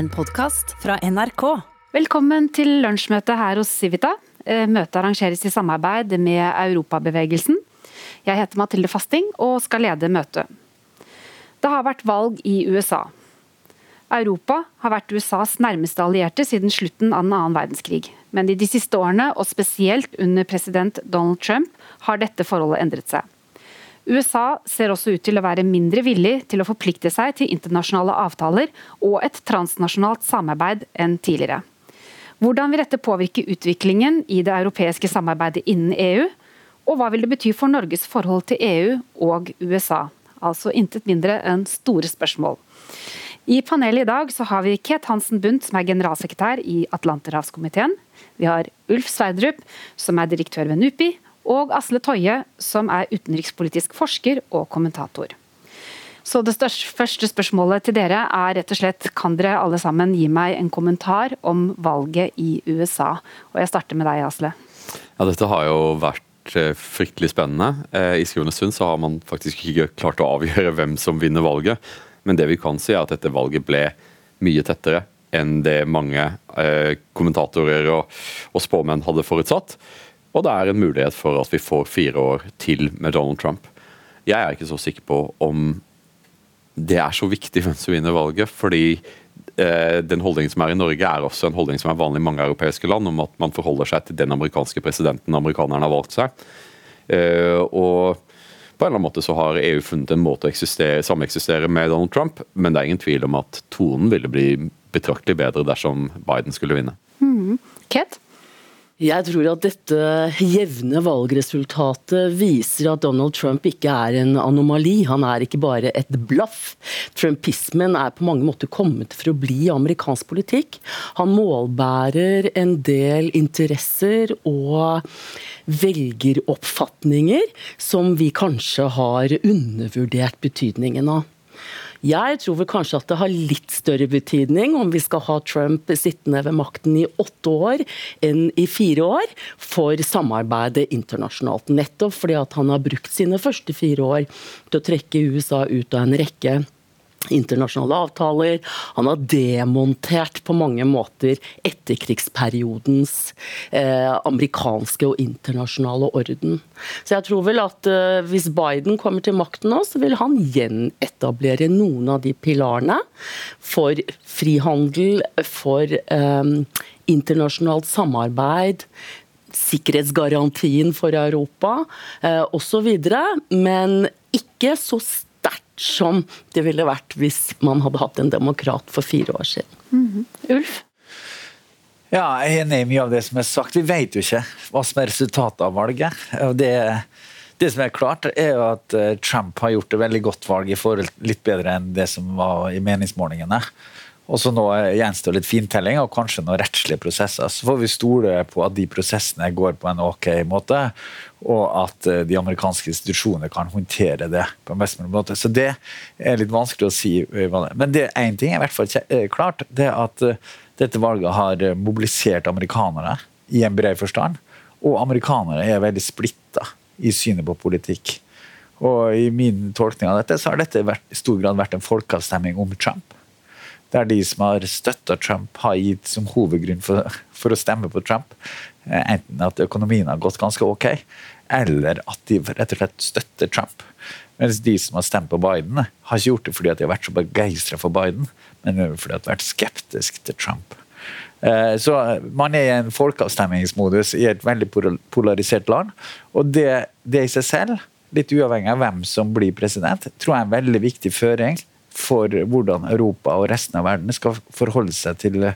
en podkast fra NRK. Velkommen til lunsjmøte her hos Civita. Eh, møtet arrangeres i samarbeid med Europabevegelsen. Jeg heter Mathilde Fasting og skal lede møtet. Det har vært valg i USA. Europa har vært USAs nærmeste allierte siden slutten av den annen verdenskrig. Men i de siste årene, og spesielt under president Donald Trump, har dette forholdet endret seg. USA ser også ut til å være mindre villig til å forplikte seg til internasjonale avtaler og et transnasjonalt samarbeid enn tidligere. Hvordan vil dette påvirke utviklingen i det europeiske samarbeidet innen EU? Og hva vil det bety for Norges forhold til EU og USA? Altså intet mindre enn store spørsmål. I panelet i dag så har vi Ket Hansen Bundt, som er generalsekretær i Atlanterhavskomiteen. Vi har Ulf Sverdrup, som er direktør ved NUPI, og Asle Toje, som er utenrikspolitisk forsker og kommentator. Så Det største, første spørsmålet til dere er rett og slett kan dere alle sammen gi meg en kommentar om valget i USA? Og Jeg starter med deg, Asle. Ja, Dette har jo vært eh, fryktelig spennende. Eh, I skrivende stund så har man faktisk ikke klart å avgjøre hvem som vinner valget. Men det vi kan si er at dette valget ble mye tettere enn det mange eh, kommentatorer og spåmenn hadde forutsatt. Og det er en mulighet for at vi får fire år til med Donald Trump. Jeg er ikke så sikker på om det er så viktig hvem som vinner valget, fordi eh, den holdningen som er i Norge, er også en holdning som er vanlig i mange europeiske land, om at man forholder seg til den amerikanske presidenten amerikanerne har valgt seg. Eh, og på en eller annen måte så har EU funnet en måte å sameksistere med Donald Trump, men det er ingen tvil om at tonen ville bli betraktelig bedre dersom Biden skulle vinne. Mm. Kate? Jeg tror at dette jevne valgresultatet viser at Donald Trump ikke er en anomali. Han er ikke bare et blaff. Trumpismen er på mange måter kommet for å bli amerikansk politikk. Han målbærer en del interesser og velgeroppfatninger som vi kanskje har undervurdert betydningen av. Jeg tror vel kanskje at det har litt større betydning om vi skal ha Trump sittende ved makten i åtte år enn i fire år, for samarbeidet internasjonalt. Nettopp fordi at han har brukt sine første fire år til å trekke USA ut av en rekke internasjonale avtaler. Han har demontert på mange måter etterkrigsperiodens eh, amerikanske og internasjonale orden. Så jeg tror vel at eh, hvis Biden kommer til makten nå, så vil han gjenetablere noen av de pilarene for frihandel, for eh, internasjonalt samarbeid, sikkerhetsgarantien for Europa eh, osv. Men ikke så sterkt som det ville vært hvis man hadde hatt en demokrat for fire år siden. Mm -hmm. Ulf? Ja, jeg er enig i mye av det som er sagt. Vi vet jo ikke hva som er resultatet av valget. Det, det som er klart, er jo at eh, Trump har gjort et veldig godt valg i forhold litt bedre enn det som var i meningsmålingene. Og så nå gjenstår litt fintelling og kanskje noen rettslige prosesser. Så får vi stole på at de prosessene går på en ok måte, og at eh, de amerikanske institusjonene kan håndtere det på en best mulig måte. Så det er litt vanskelig å si. Men det én ting er i hvert fall eh, klart, det er at eh, dette valget har mobilisert amerikanere i en bred forstand. Og amerikanere er veldig splitta i synet på politikk. Og i min tolkning av dette, så har dette i stor grad vært en folkeavstemning om Trump der de som har støtta Trump, har gitt som hovedgrunn for, for, å stemme på Trump, eh, enten at økonomien har gått ganske ok, eller at de rett og slett støtter Trump. Mens de som har stemt på Biden, har ikke gjort det fordi de har vært så begeistra for Biden, men fordi de har vært skeptisk til Trump. Eh, så man er i en folkeavstemningsmodus i et veldig polarisert land. Og det, det i seg selv, litt uavhengig av hvem som blir president, tror jeg er en veldig viktig føring for hvordan Europa og resten av verden skal forholde seg til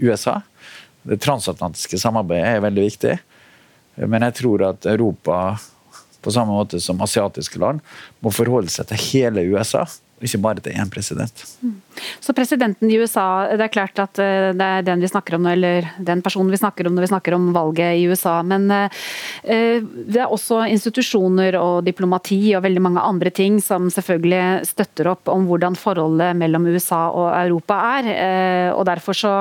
USA. Det transatlantiske samarbeidet er veldig viktig. Men jeg tror at Europa, på samme måte som asiatiske land, må forholde seg til hele USA, ikke bare til én president. Mm. Så presidenten i USA, det er klart at eh, det er den vi snakker om, eller den personen vi snakker om når vi snakker om valget i USA. Men eh, det er også institusjoner og diplomati og veldig mange andre ting som selvfølgelig støtter opp om hvordan forholdet mellom USA og Europa er. Eh, og Derfor så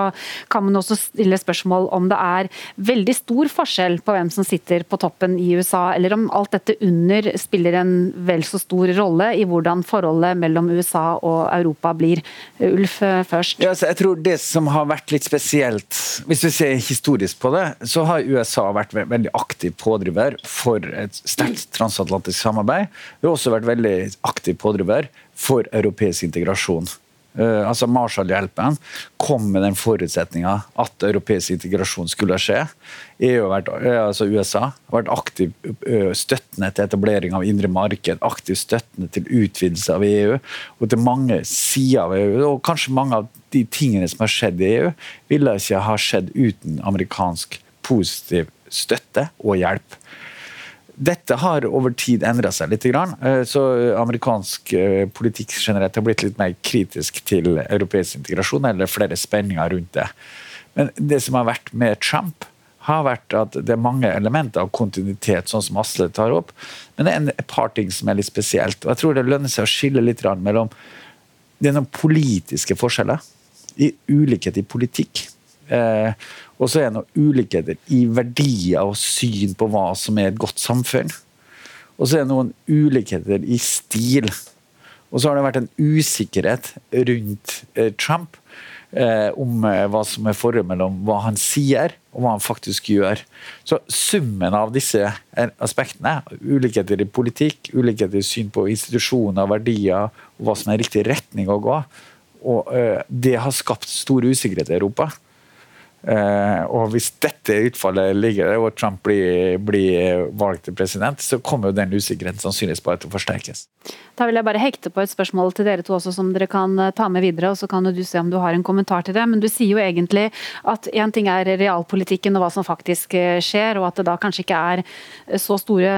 kan man også stille spørsmål om det er veldig stor forskjell på hvem som sitter på toppen i USA, eller om alt dette under spiller en vel så stor rolle i hvordan forholdet mellom USA og Europa blir. Ulf først. Ja, altså, jeg tror Det som har vært litt spesielt, hvis vi ser historisk på det, så har USA vært veldig aktiv pådriver for et sterkt transatlantisk samarbeid. Vi har også vært veldig aktiv pådriver for europeisk integrasjon. Uh, altså Marshall-hjelpen kom med den forutsetninga at europeisk integrasjon skulle skje. EU vært, altså USA har vært aktiv uh, støttende til etablering av indre marked, aktiv støttende til utvidelse av EU og til mange sider av EU. Og kanskje mange av de tingene som har skjedd i EU, ville ikke ha skjedd uten amerikansk positiv støtte og hjelp. Dette har over tid endra seg litt. Eh, så amerikansk eh, politikk generelt har blitt litt mer kritisk til europeisk integrasjon, eller flere spenninger rundt det. Men det som har vært med Trump, har vært at det er mange elementer av kontinuitet, sånn som Asle tar opp. Men det er et par ting som er litt spesielt. og Jeg tror det lønner seg å skille litt mellom Det er noen politiske forskjeller. I ulikhet i politikk. Eh, og så er det noen ulikheter i verdier og syn på hva som er et godt samfunn. Og så er det noen ulikheter i stil. Og så har det vært en usikkerhet rundt eh, Trump eh, om hva som er forholdet mellom hva han sier og hva han faktisk gjør. Så summen av disse aspektene, ulikheter i politikk, ulikheter i syn på institusjoner, verdier og hva som er riktig retning å gå, og det har skapt stor usikkerhet i Europa. Uh, og Hvis dette utfallet ligger der, og Trump blir, blir, valgt til president, så kommer jo den usikkerheten sannsynligvis bare til å forsterkes. Da vil jeg bare hekte på et spørsmål til dere to også, som dere kan eh, ta med videre. og Så kan du se om du har en kommentar til det. Men du sier jo egentlig at én ting er realpolitikken og hva som faktisk eh, skjer, og at det da kanskje ikke er så store,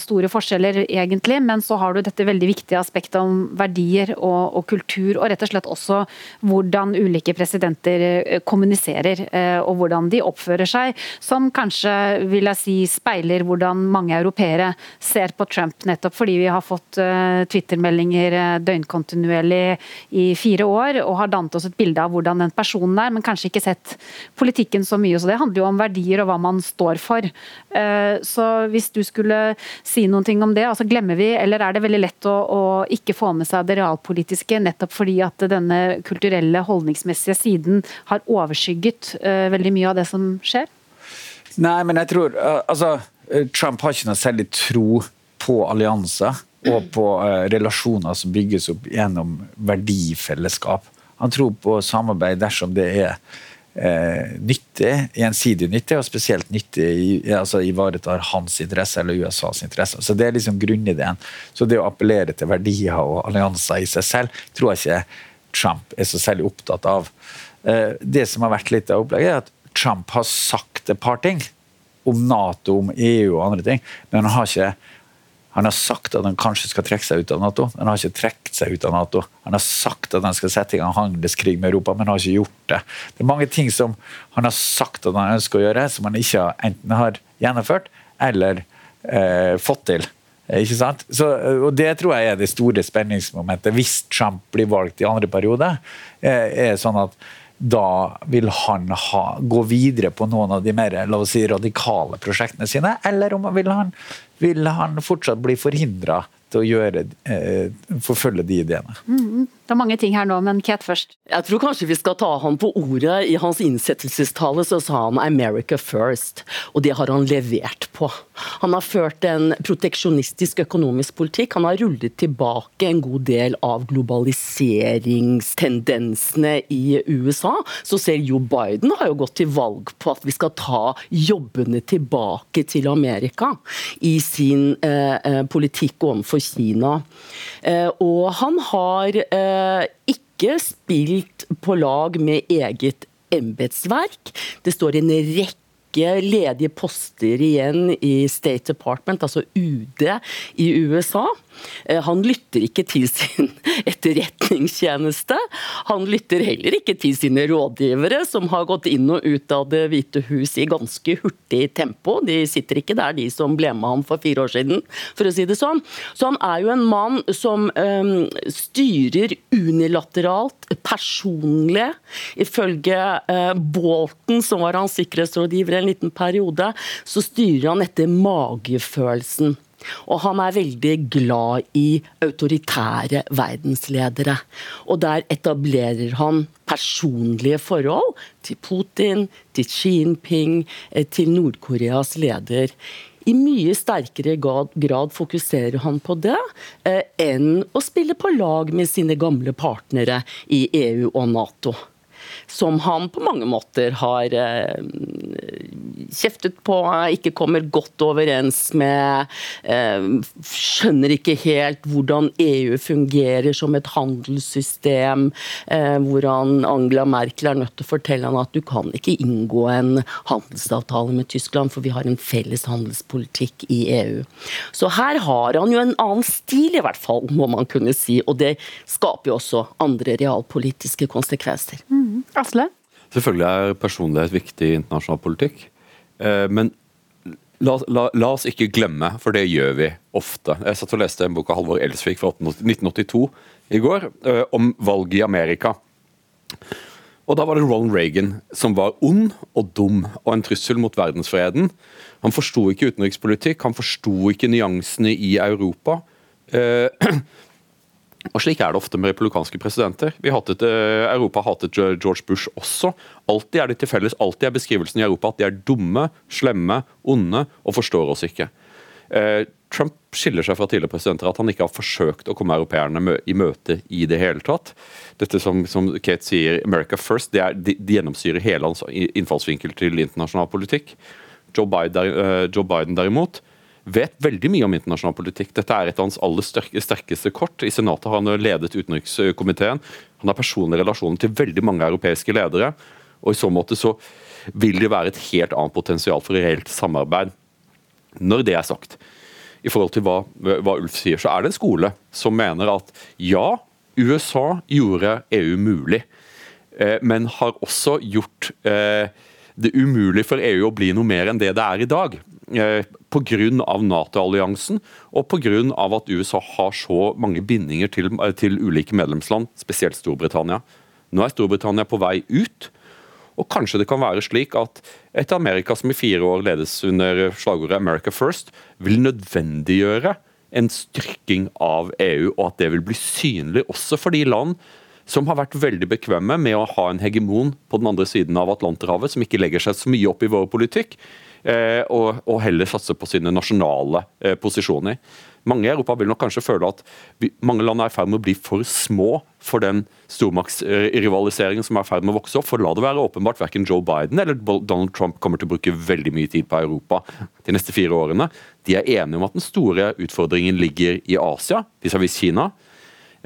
store forskjeller egentlig, men så har du dette veldig viktige aspektet om verdier og, og kultur, og rett og slett også hvordan ulike presidenter kommuniserer Eh, og hvordan de oppfører seg, som kanskje vil jeg si speiler hvordan mange europeere ser på Trump, nettopp fordi vi har fått twittermeldinger Twitter-meldinger eh, døgnkontinuerlig i fire år og har dannet oss et bilde av hvordan den personen er, men kanskje ikke sett politikken så mye. Så det handler jo om verdier og hva man står for. Så hvis du skulle si noen ting om det, altså glemmer vi, eller er det veldig lett å, å ikke få med seg det realpolitiske, nettopp fordi at denne kulturelle, holdningsmessige siden har overskygget Eh, veldig mye av det som skjer? Nei, men jeg tror uh, Altså, eh, Trump har ikke noe særlig tro på allianser og på uh, relasjoner som bygges opp gjennom verdifellesskap. Han tror på samarbeid dersom det er eh, nyttig, gjensidig nyttig, og spesielt nyttig altså ivaretar hans interesse eller USAs interesse. Så Det er liksom grunnideen. Så det å appellere til verdier og allianser i seg selv tror jeg ikke Trump er så særlig opptatt av. Eh, det som har vært litt av opplegget, er at Trump har sagt et par ting om Nato, om EU og andre ting, men han har ikke han har sagt at han kanskje skal trekke seg ut av Nato, han har ikke trukket seg ut av Nato. Han har sagt at han skal sette i gang handelskrig med Europa, men han har ikke gjort det. Det er mange ting som han har sagt at han ønsker å gjøre, som han ikke enten har gjennomført eller eh, fått til. Ikke sant? Så, og Det tror jeg er det store spenningsmomentet hvis Trump blir valgt i andre periode. Er, er sånn at da vil han ha, gå videre på noen av de mer la oss si, radikale prosjektene sine, eller om vil han, vil han fortsatt bli forhindra til å gjøre, eh, forfølge de ideene. Mm, det er mange ting her nå, men Kate først. Jeg tror kanskje vi skal ta han på ordet. I hans innsettelsestale så sa han 'America first', og det har han levert på. Han har ført en proteksjonistisk økonomisk politikk. Han har rullet tilbake en god del av globaliseringstendensene i USA. Så ser Joe Biden har jo gått til valg på at vi skal ta jobbene tilbake til Amerika i sin eh, eh politikk overfor Kina. Eh, og han har ikke spilt på lag med eget embetsverk. Det står en rekke ledige poster igjen i State Department, altså UD i USA. Eh, han lytter ikke til sin etterretningstjeneste. Han lytter heller ikke til sine rådgivere, som har gått inn og ut av Det hvite hus i ganske hurtig tempo. De sitter ikke der, de som ble med ham for fire år siden, for å si det sånn. Så han er jo en mann som um, styrer unilateralt, personlig. Ifølge uh, Bolton, som var hans sikkerhetsrådgiver en liten periode, så styrer han etter magefølelsen. Og han er veldig glad i autoritære verdensledere. Og der etablerer han personlige forhold til Putin, til Xi Jinping, eh, til Nord-Koreas leder. I mye sterkere grad fokuserer han på det eh, enn å spille på lag med sine gamle partnere i EU og Nato som han på mange måter har eh, kjeftet på, ikke kommer godt overens med. Eh, skjønner ikke helt hvordan EU fungerer som et handelssystem. Eh, hvordan Angela Merkel er nødt til å fortelle han at du kan ikke inngå en handelsavtale med Tyskland, for vi har en felles handelspolitikk i EU. Så her har han jo en annen stil, i hvert fall, må man kunne si. Og det skaper jo også andre realpolitiske konsekvenser. Mm. Asle? Selvfølgelig er personlighet viktig i internasjonal politikk. Eh, men la, la, la, oss ikke glemme, for det gjør vi ofte. Jeg satt og leste en bok av Halvor Elsvik fra 1982 i går, eh, om valget i Amerika. Og Da var det Ronald Reagan som var ond og dum og en trussel mot verdensfreden. Han forsto ikke utenrikspolitikk, han forsto ikke nyansene i Europa. Eh, og Slik er det ofte med republikanske presidenter. Hatet, uh, Europa hatet George Bush også. Alltid er det til felles, alltid er beskrivelsen i Europa at de er dumme, slemme, onde og forstår oss ikke. Uh, Trump skiller seg fra tidligere presidenter at han ikke har forsøkt å komme europeerne i møte i det hele tatt. Dette som, som Kate sier, 'America first', det, er, de, gjennomsyrer hele hans innfallsvinkel til internasjonal politikk. Joe Biden, uh, Joe Biden derimot vet veldig mye om internasjonal politikk. Dette er et av hans aller sterkeste kort. I Senatet har han ledet utenrikskomiteen. Han har personlige relasjoner til veldig mange europeiske ledere. Og I så måte så vil det være et helt annet potensial for reelt samarbeid. Når det er sagt, i forhold til hva, hva Ulf sier, så er det en skole som mener at ja, USA gjorde EU mulig, eh, men har også gjort eh, det umulig for EU å bli noe mer enn det det er i dag. Eh, Pga. Nato-alliansen og pga. at USA har så mange bindinger til, til, ulike medlemsland, spesielt Storbritannia. Nå er Storbritannia på vei ut. Og kanskje det kan være slik at et Amerika som i fire år ledes under slagordet 'America First', vil nødvendiggjøre en styrking av EU, og at det vil bli synlig også for de land som har vært veldig bekvemme med å ha en hegemon på den andre siden av Atlanterhavet, som ikke legger seg så mye opp i vår politikk, Eh, og, og, heller satser på sine nasjonale eh, posisjoner. Mange i Europa vil nok kanskje føle at mange land er i ferd med å bli for små for den stormaktsrivaliseringen som er i ferd med å vokse opp. For la det være åpenbart, verken Joe Biden eller Donald Trump kommer til å bruke veldig mye tid på Europa de neste fire årene. De er enige om at den store utfordringen ligger i Asia, vis-à-vis Kina.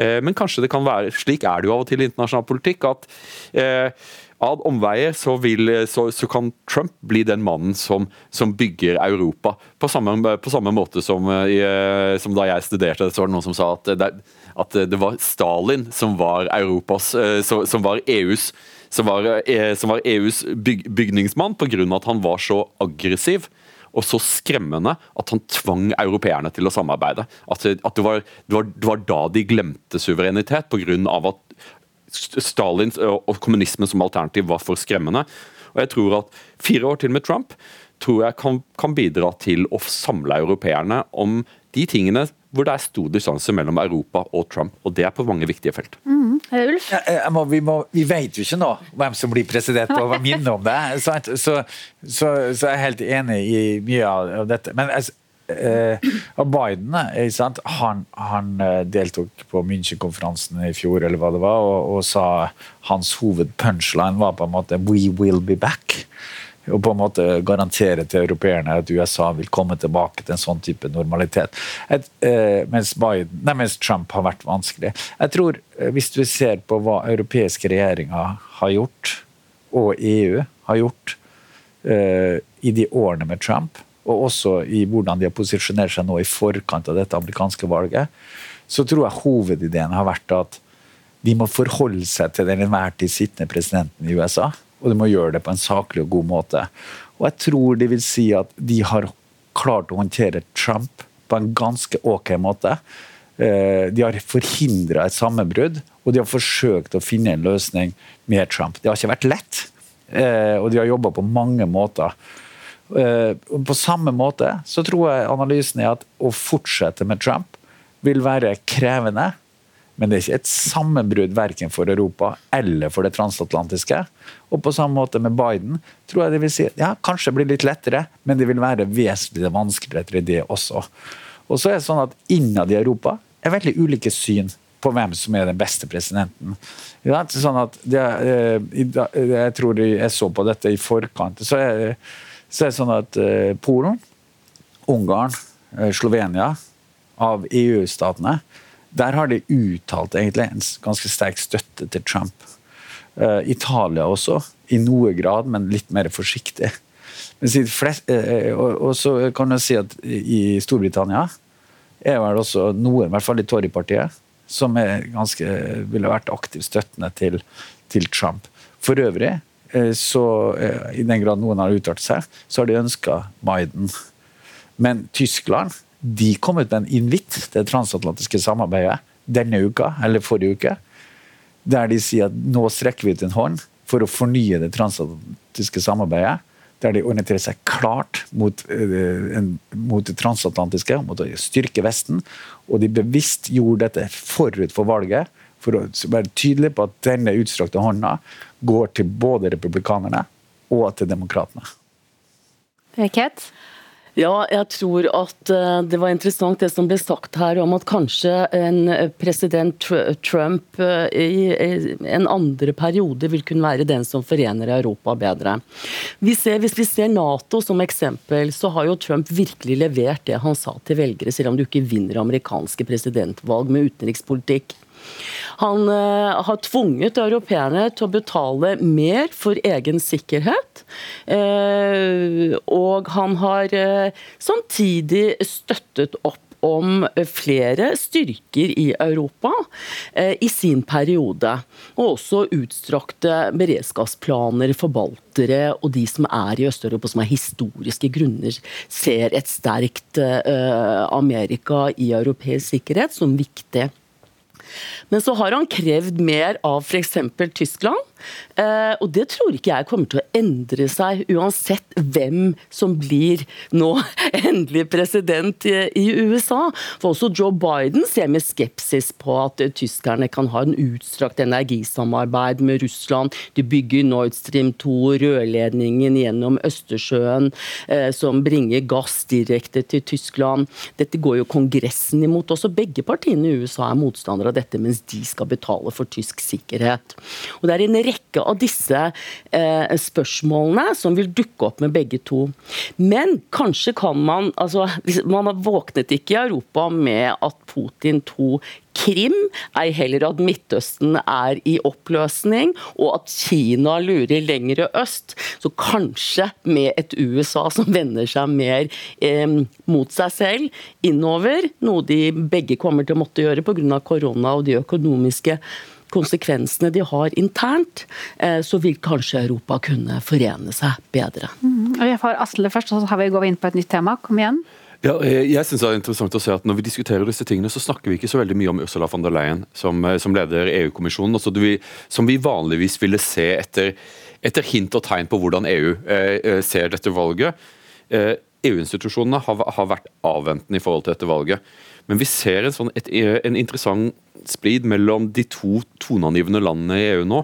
Eh, men kanskje det kan være slik er det jo av og til i internasjonal politikk, at eh, ad omveier så, vil, så, så, kan Trump bli den mannen som, som bygger Europa. På samme, på samme måte som, i, som, da jeg studerte, så var det noen som sa at det, at det var Stalin som var Europas, eh, som var EUs som var, eh, som var EUs byg, bygningsmann pga. at han var så aggressiv og så skremmende at han tvang europeerne til å samarbeide. At, at det, var, det, var, det, var, da de glemte suverenitet, pga. at Stalin og kommunismen som alternativ var for skremmende. Og jeg tror at Fire år til med Trump tror jeg kan, kan bidra til å samle europeerne om de tingene hvor det er stor distanse mellom Europa og Trump. Og det er på mange viktige felt. Mm. Ulf? Ja, må, vi, må, vi, vet jo ikke nå hvem som blir president, og minner om det. Så, så, så, så, jeg er helt enig i mye av dette. Men altså, eh, Biden han, han, eh, deltok på München-konferansen i fjor eller hva det var, og, og sa hans hovedpunchline var på en måte 'We will be back' og på en måte garantere til europeerne at USA vil komme tilbake til en sånn type normalitet. Et, eh, mens, Biden, nei, mens, Trump har vært vanskelig. Jeg tror, eh, Hvis du ser på hva europeiske regjeringer har gjort, og EU har gjort eh, i de årene med Trump, og også i hvordan de har posisjonert seg nå i forkant av dette amerikanske valget, så tror jeg hovedideen har vært at de må forholde seg til den enhver tid sittende presidenten i USA. Og de må gjøre det på en saklig og god måte. Og jeg tror de vil si at de har klart å håndtere Trump på en ganske ok måte. Eh, de har forhindra et sammenbrudd, og de har forsøkt å finne en løsning med Trump. Det har ikke vært lett, eh, og de har jobba på mange måter Eh, på samme måte så tror jeg analysen er at å fortsette med Trump vil være krevende. Men det er ikke et sammenbrudd verken for Europa eller for det transatlantiske. Og på samme måte med Biden tror jeg det vil si ja, kanskje blir litt lettere, men det vil være vesentlig vanskeligere det også. Og så er det sånn at Innad i Europa er veldig ulike syn på hvem som er den beste presidenten. Det er sånn at det, eh, jeg tror jeg så på dette i forkant. så er så er det sånn at eh, Polen, Ungarn, eh, Slovenia, av EU-statene, der har de uttalt egentlig en ganske sterk støtte til Trump. Uh, Italia også, i noe grad, men litt mer forsiktig. Flest, og så kan man si at i Storbritannia er vel også noen, i hvert fall i Tory-partiet, som ganske, ville vært aktivt støttende til, til Trump. For øvrig uh, så i den grad noen har uttalt seg, så har de ønska Biden. Men Tyskland de kom ut med en invitt til det transatlantiske samarbeidet denne uka, eller forrige uke, der de sier at nå strekker vi ut en hånd for å fornye det transatlantiske samarbeidet. Der de orienterer seg klart mot, uh, mot, det transatlantiske, mot å styrke Vesten. Og de bevisst gjorde dette forut for valget, for å være tydelig på at denne utstrakte hånda går til både republikanerne og til demokratene. Ket? Ja, jeg tror at eh, det var interessant det som ble sagt her om at kanskje en president Trump eh, i en andre periode vil kunne være den som forener Europa bedre. Vi ser, hvis vi ser Nato som eksempel, så har jo Trump virkelig levert det han sa til velgere, selv om du ikke vinner amerikanske presidentvalg med utenrikspolitikk. Han uh, har tvunget europeerne til å betale mer for egen sikkerhet. Uh, og han har uh, samtidig støttet opp om flere styrker i Europa eh, i sin periode. Og også utstrakte beredskapsplaner for baltere og de som er i Øst-Europa, som av historiske grunner ser et sterkt eh, Amerika i europeisk sikkerhet som viktig. Men så har han krevd mer av f.eks. Tyskland. Eh, og det tror ikke jeg kommer til å endre seg, uansett hvem som blir nå endelig president i USA. For også Joe Biden ser med skepsis på at tyskerne kan ha en utstrakt energisamarbeid med Russland. De bygger Nord Stream 2, rørledningen gjennom Østersjøen, eh, som bringer gass direkte til Tyskland. Dette går jo Kongressen imot. Også begge partiene i USA er motstandere av dette, mens de skal betale for tysk sikkerhet. Og det er en rekke av disse eh, spørsmålene som vil dukke opp med begge to. Men kanskje kan man altså, Man har våknet ikke i Europa med at Putin tok Krim, ei heller at Midtøsten er i oppløsning, og at Kina lurer lengre øst. Så kanskje med et USA som vender seg mer eh, mot seg selv, innover, noe de begge kommer til å måtte gjøre pga. korona og de økonomiske konsekvensene de har internt, eh, så vil kanskje Europa kunne forene seg bedre. Mm. Jeg får Asle først, og så vi går vi inn på et nytt tema. Kom igjen. Ja, jeg synes det er interessant å se at Når vi diskuterer disse tingene, så snakker vi ikke så veldig mye om Ursula von der Leyen som, eh, som leder EU-kommisjonen. Altså, som vi vanligvis ville se etter, etter, hint og tegn på hvordan EU eh, eh, ser dette valget. Eh, EU-institusjonene har, har, vært avventende i forhold til dette valget. Men vi ser en, sånn, et, en interessant splid mellom de to toneangivende landene i EU nå.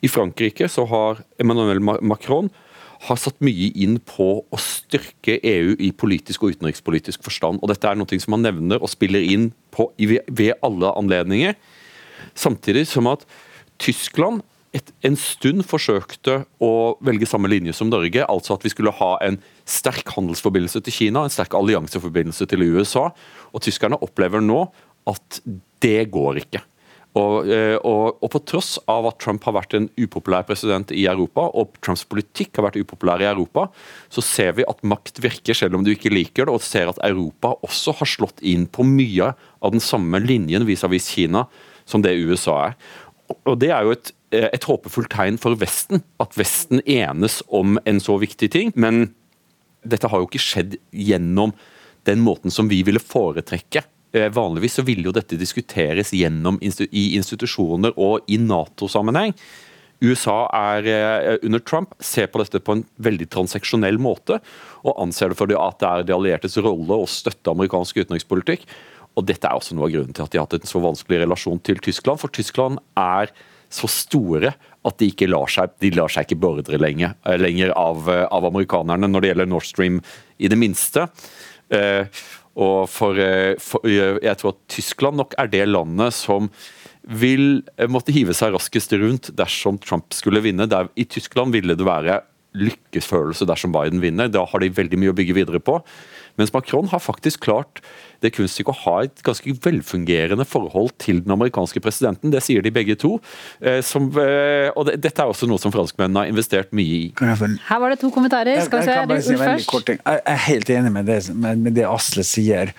I Frankrike så har Emmanuel Macron har satt mye inn på å styrke EU i politisk og utenrikspolitisk forstand. og Dette er noe som han nevner og spiller inn på ved alle anledninger. Samtidig som at Tyskland et, en stund forsøkte å velge samme linje som Norge, altså at vi skulle ha en sterk handelsforbindelse til Kina, en sterk allianseforbindelse til USA. Og tyskerne opplever nå at det går ikke. Og, eh, og, og, på tross av at Trump har vært en upopulær president i Europa, og Trumps politikk har vært upopulær i Europa, så ser vi at makt virker selv om du ikke liker det, og ser at Europa også har slått inn på mye av den samme linjen vis-à-vis -vis Kina som det USA er. Og Det er jo et, et håpefullt tegn for Vesten, at Vesten enes om en så viktig ting. Men dette har jo ikke skjedd gjennom den måten som vi ville foretrekke Eh, vanligvis så ville jo dette diskuteres gjennom i institusjoner og i Nato-sammenheng. USA er eh, under Trump ser på dette på en veldig transaksjonell måte, og anser det for at det er de alliertes rolle å støtte amerikansk utenrikspolitikk. Og Dette er også noe av grunnen til at de har hatt en så vanskelig relasjon til Tyskland. For Tyskland er så store at de ikke lar seg, de lar seg ikke beordre lenger, eh, lenger av, eh, av, amerikanerne når det gjelder Nord Stream, i det minste. Eh, og for, for, Jeg tror at Tyskland nok er det landet som vil måtte hive seg raskest rundt dersom Trump skulle vinne. Der, I Tyskland ville det være lykkesfølelse dersom Biden vinner. Da har de veldig mye å bygge videre på. Mens Macron har faktisk klart det kunststykket å ha et ganske velfungerende forhold til den amerikanske presidenten. Det sier de begge to. Eh, som, eh, og det, dette er også noe som franskmennene har investert mye i. Her var det to kommentarer. Skal vi se, først. Jeg er helt enig med det, med det Asle sier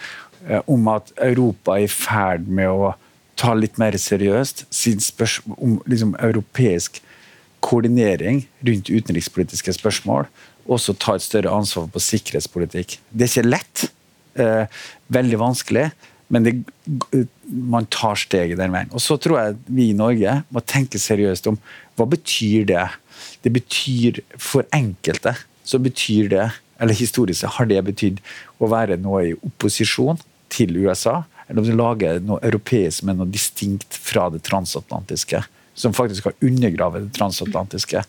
eh, om at Europa er i ferd med å ta litt mer seriøst sin spørsmål om liksom, europeisk koordinering rundt utenrikspolitiske spørsmål. Også ta et større ansvar på sikkerhetspolitikk. Det er ikke lett. Eh, veldig vanskelig, men det, man tar steget den veien. Og Så tror jeg vi i Norge må tenke seriøst om hva betyr det Det betyr for enkelte så betyr det, eller historisk har det betydd å være noe i opposisjon til USA. Eller å lage noe europeisk, men noe distinkt fra det transatlantiske. Som faktisk har undergravet det transatlantiske.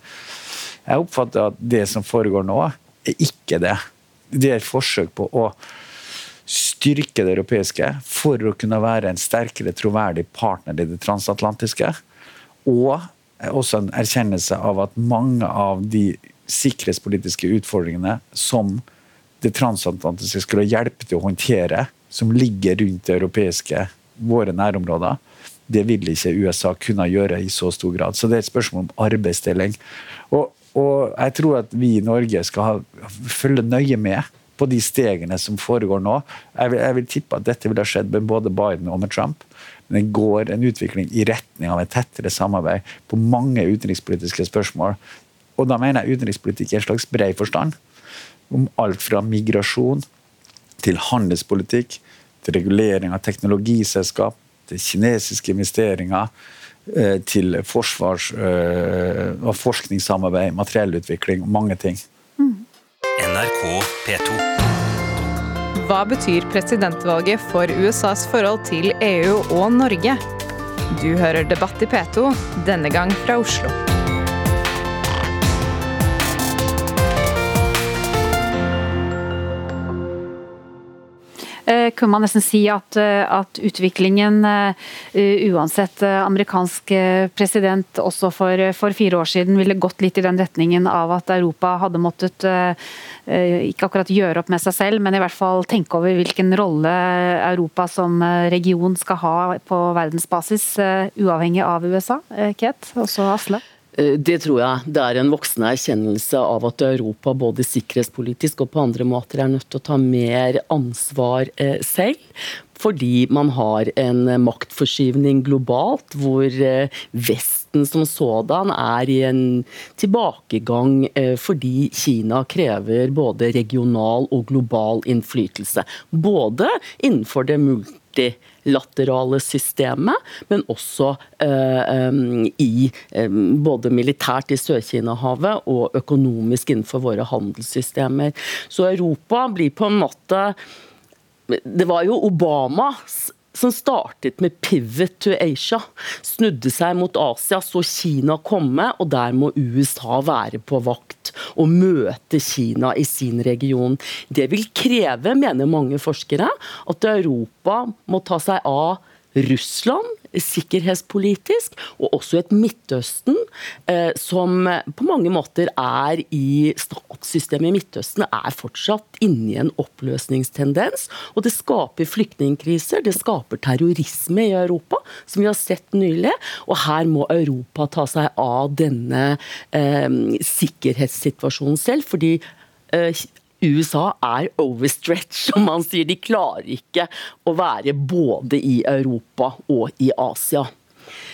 Jeg oppfatter at det som foregår nå, er ikke det. Det er et forsøk på å styrke det europeiske for å kunne være en sterkere troverdig partner i det transatlantiske. Og også en erkjennelse av at mange av de sikkerhetspolitiske utfordringene som det transatlantiske skulle hjelpe til å håndtere, som ligger rundt det europeiske, våre nærområder, det vil ikke USA kunne gjøre i så stor grad. Så det er et spørsmål om arbeidsdeling. Og, og jeg tror at vi i Norge skal følge nøye med på de stegene som foregår nå. Jeg vil, jeg vil tippe at dette ville ha skjedd med både Biden og med Trump. Men det går en utvikling i retning av et tettere samarbeid på mange utenrikspolitiske spørsmål. Og da mener jeg utenrikspolitikk i en slags bred forstand. Om alt fra migrasjon til handelspolitikk, til regulering av teknologiselskap, til kinesiske investeringer, til forsvars- eh, og forskningssamarbeid, materiellutvikling, mange ting. NRK P2. Hva betyr presidentvalget for USAs forhold til EU og Norge? Du hører Debatt i P2, denne gang fra Oslo. Kunne man nesten si at, eh, at utviklingen, uh, uansett amerikansk president, også for, for, fire år siden ville gått litt i den retningen av at Europa hadde måttet ikke akkurat gjøre opp med seg selv, men i hvert fall tenke over hvilken rolle Europa som region skal ha på verdensbasis, uavhengig av USA. Kate, også Asle? Eh, det tror jeg. Det er en voksende erkjennelse av at Europa både sikkerhetspolitisk og på andre måter er nødt til å ta mer ansvar eh, selv. Fordi man har en maktforskyvning globalt, hvor eh, Vesten som sådan er i en tilbakegang fordi Kina krever både regional og global innflytelse. Både innenfor det multi laterale systemet, men også eh, i både militært i Sør-Kina-havet og økonomisk innenfor våre handelssystemer. Så Europa blir på en måte Det var jo Obamas som startet med 'pivot to Asia'. Snudde seg mot Asia, så Kina komme, og der må USA være på vakt og møte Kina i sin region. Det vil kreve, mener mange forskere, at Europa må ta seg av Russland sikkerhetspolitisk, og også et Midtøsten eh, som på mange måter er i Statssystemet i Midtøsten er fortsatt inne i en oppløsningstendens. Og det skaper flyktningkriser, det skaper terrorisme i Europa, som vi har sett nylig. Og her må Europa ta seg av denne eh, sikkerhetssituasjonen selv. fordi eh, USA er overstretch, som man sier. De klarer ikke å være både i Europa og i Asia.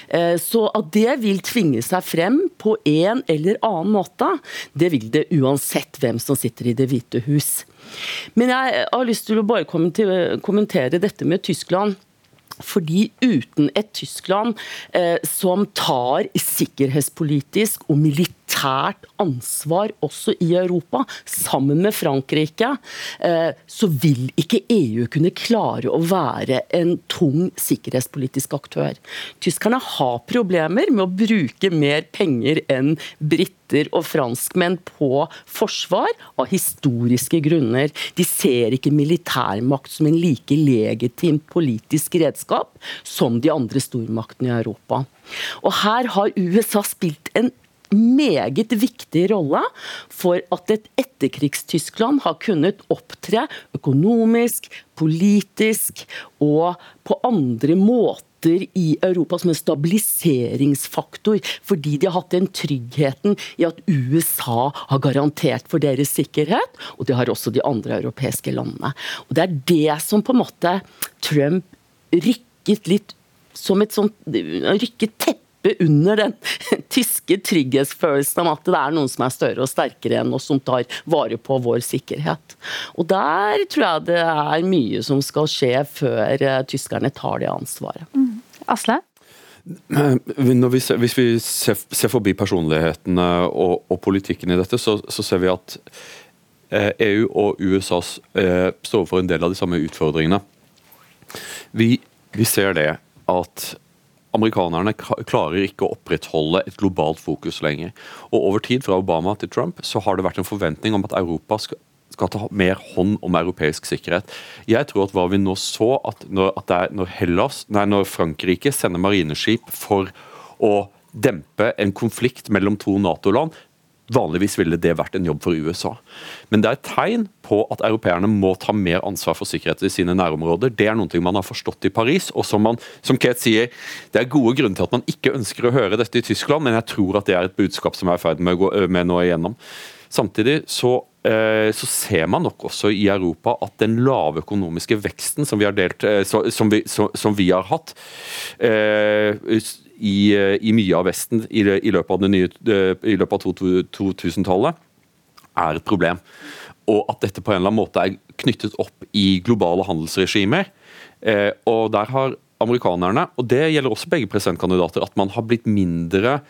Eh, så at det vil tvinge seg frem på en eller annen måte, det vil det uansett hvem som sitter i Det hvite hus. Men jeg har lyst til å bare kommentere dette med Tyskland. Fordi uten et Tyskland eh, som tar sikkerhetspolitisk og militært ansvar også i Europa, sammen med Frankrike, eh, så vil ikke EU kunne klare å være en tung sikkerhetspolitisk aktør. Tyskerne har problemer med å bruke mer penger enn britter og franskmenn på forsvar av historiske grunner. De ser ikke militærmakt som en like legitimt politisk redskap som de andre stormaktene i Europa. Og Her har USA spilt en meget viktig rolle for at et etterkrigstyskland har kunnet opptre økonomisk, politisk og på andre måter i Europa som en stabiliseringsfaktor, fordi de har hatt den tryggheten i at USA har garantert for deres sikkerhet, og det har også de andre europeiske landene. Og Det er det som på en måte Trump rykket litt som et sånt rykket teppe under den tyske trygghetsfølelsen om at det er noen som er større og sterkere enn oss, som tar vare på vår sikkerhet. Og Der tror jeg det er mye som skal skje før eh, tyskerne tar det ansvaret. Mm. Asle? Vi ser, hvis vi ser, ser, forbi personlighetene og, og, politikken i dette, så, så ser vi at eh, EU og USA eh, står for en del av de samme utfordringene. Vi, vi ser det at amerikanerne klarer ikke å opprettholde et globalt fokus lenger. Og Over tid, fra Obama til Trump, så har det vært en forventning om at Europa skal, skal ta mer hånd om europeisk sikkerhet. Jeg tror at hva vi nå så, at når, at når, Hellas, nei, når Frankrike sender marineskip for å dempe en konflikt mellom to Nato-land, Vanligvis ville det vært en jobb for USA. Men det er et tegn på at europeerne må ta mer ansvar for sikkerhet i sine nærområder. Det er noe man har forstått i Paris, og som, man, som Kate sier, det er gode grunner til at man ikke ønsker å høre dette i Tyskland, men jeg tror at det er et budskap som er i ferd med å gå med nå igjennom. Samtidig så, eh, så, ser man nok også i Europa at den lave økonomiske veksten som vi har, delt, eh, som vi, som vi har hatt eh, i, eh, i, mye av Vesten i, i løpet av, av 2000-tallet, er et problem. Og at dette på en eller annen måte er knyttet opp i globale handelsregimer. Eh, og der har amerikanerne, og det gjelder også begge presidentkandidater, at man har blitt mindre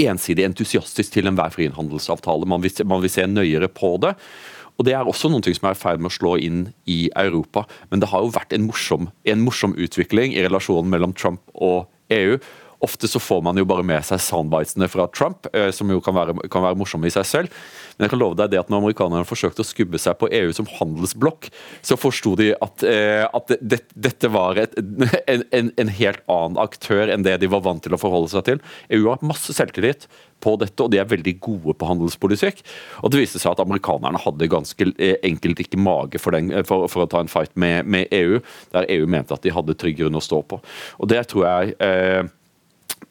ensidig entusiastisk til enhver frihandelsavtale. Man vil, man vil se nøyere på det. Og Det er også noe som er i ferd med å slå inn i Europa. Men det har jo vært en morsom, en morsom utvikling i relasjonen mellom Trump og EU. Ofte så får man jo bare med seg soundbitesene fra Trump, eh, som jo kan være, kan være, morsomme i seg selv. Men jeg kan love deg det at når amerikanerne forsøkte å skubbe seg på EU som handelsblokk, så forsto de at, eh, at det, dette var et, en, en, en, helt annen aktør enn det de var vant til å forholde seg til. EU har masse selvtillit på dette, og de er veldig gode på handelspolitikk. Og det viste seg at amerikanerne hadde ganske eh, enkelt ikke mage for, den, for, for å ta en fight med, med, EU, der EU mente at de hadde trygg grunn å stå på. Og det tror jeg eh,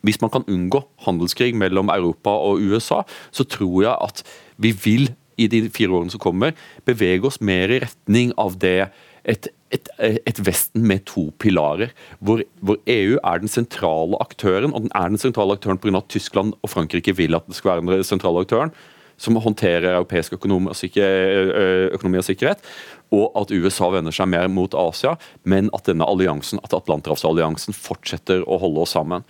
hvis man kan unngå handelskrig mellom Europa og USA, så tror jeg at vi vil i de fire årene som kommer, bevege oss mer i retning av det et, et, et Vesten med to pilarer, hvor, hvor, EU er den sentrale aktøren. Og den er den sentrale aktøren pga. at Tyskland og Frankrike vil at det skal være den sentrale aktøren som håndterer europeisk økonomi og sikkerhet og at USA vender seg mer mot Asia, men at denne alliansen, at Atlanterhavsalliansen fortsetter å holde oss sammen.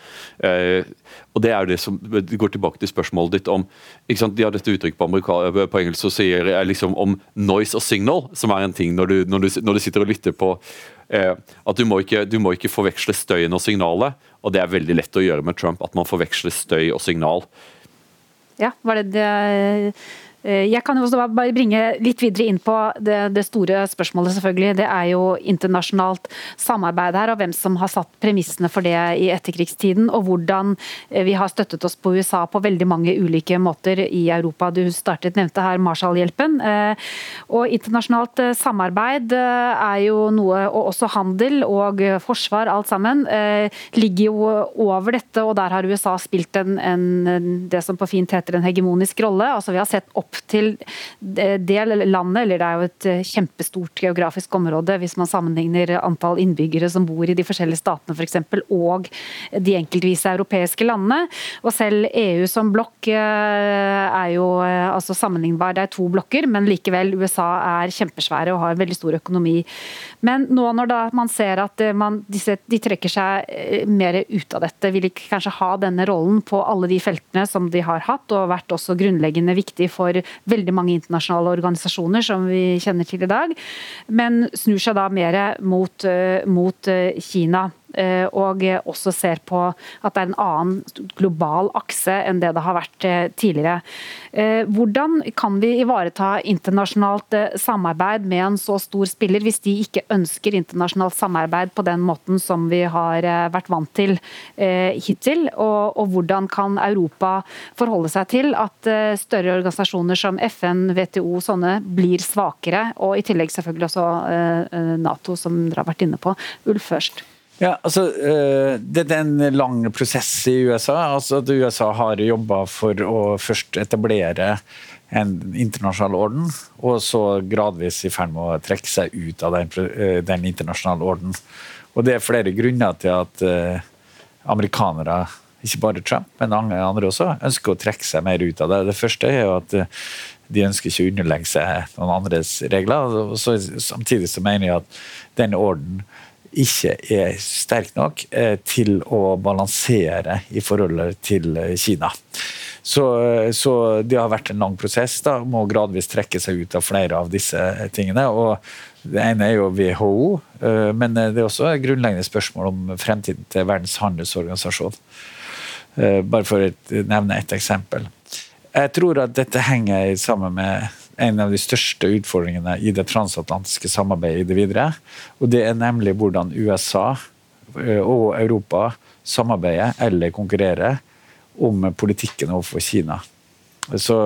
Eh, og Det er det som det går tilbake til spørsmålet ditt om ikke sant, De har dette uttrykket på, på engelsk som sier er liksom om noise og signal, som er en ting når du, når du, når du sitter og lytter på eh, at du må, ikke, du må ikke forveksle støyen og signalet. Og det er veldig lett å gjøre med Trump, at man forveksler støy og signal. Ja, var det det jeg kan jo også bare bringe litt videre inn på det, det, store spørsmålet, selvfølgelig. Det er jo internasjonalt samarbeid her, og hvem som har satt premissene for det i etterkrigstiden. Og hvordan eh, vi har støttet oss på USA på veldig mange ulike måter i Europa. Du startet, nevnte her Marshallhjelpen. Eh, og internasjonalt samarbeid er jo noe, og også handel og forsvar, alt sammen, ligger jo over dette. Og der har USA spilt en, en, det som på fint heter en hegemonisk rolle. Altså Vi har sett opp opp til det landet, eller det er jo et eh, kjempestort geografisk område hvis man sammenligner antall innbyggere som bor i de forskjellige statene f.eks., for og de enkeltvise europeiske landene. Og selv EU som blokk eh, er jo altså sammenlignbar. Det er to blokker, men likevel, USA er kjempesvære og har en veldig stor økonomi. Men nå når man ser at man, disse, de trekker seg mer ut av dette, vil ikke kanskje ha denne rollen på alle de feltene som de har hatt, og vært også grunnleggende viktig for veldig mange internasjonale organisasjoner som vi kjenner til i dag, men snur seg da mer mot, eh, mot eh, Kina. Eh, og også ser på at det er en annen global akse enn det det har vært eh, tidligere. Eh, hvordan kan vi ivareta internasjonalt samarbeid med en så stor spiller, hvis de ikke ønsker internasjonalt samarbeid på den måten som vi har vært vant til hittil? Og, hvordan kan Europa forholde seg til at større organisasjoner som FN, WTO, sånne blir svakere, og i tillegg selvfølgelig også Nato, som dere har vært inne på. Ulf først. Ja, altså, uh, Det er en lang prosess i USA. altså at USA har jobba for å først etablere en internasjonal orden, og så gradvis i ferd med å trekke seg ut av den, uh, den internasjonale orden. Og Det er flere grunner til at uh, amerikanere, ikke bare Trump, men andre også, ønsker å trekke seg mer ut av det. Det første er jo at de ønsker ikke å underlegge seg noen andres regler. og Samtidig så mener jeg at den orden ikke er sterk nok eh, til å balansere i forholdet til eh, Kina. Så, eh, så, det har vært en lang prosess. da, Må gradvis trekke seg ut av flere av disse tingene. og Det ene er jo WHO, men det er også et grunnleggende spørsmål om fremtiden til Verdens handelsorganisasjon. Bare for å nevne ett eksempel. Jeg tror at dette henger sammen med en av de største utfordringene i det transatlantiske samarbeidet i det videre. Og det er nemlig hvordan USA eh, og Europa samarbeider eller konkurrerer om politikken overfor Kina. Så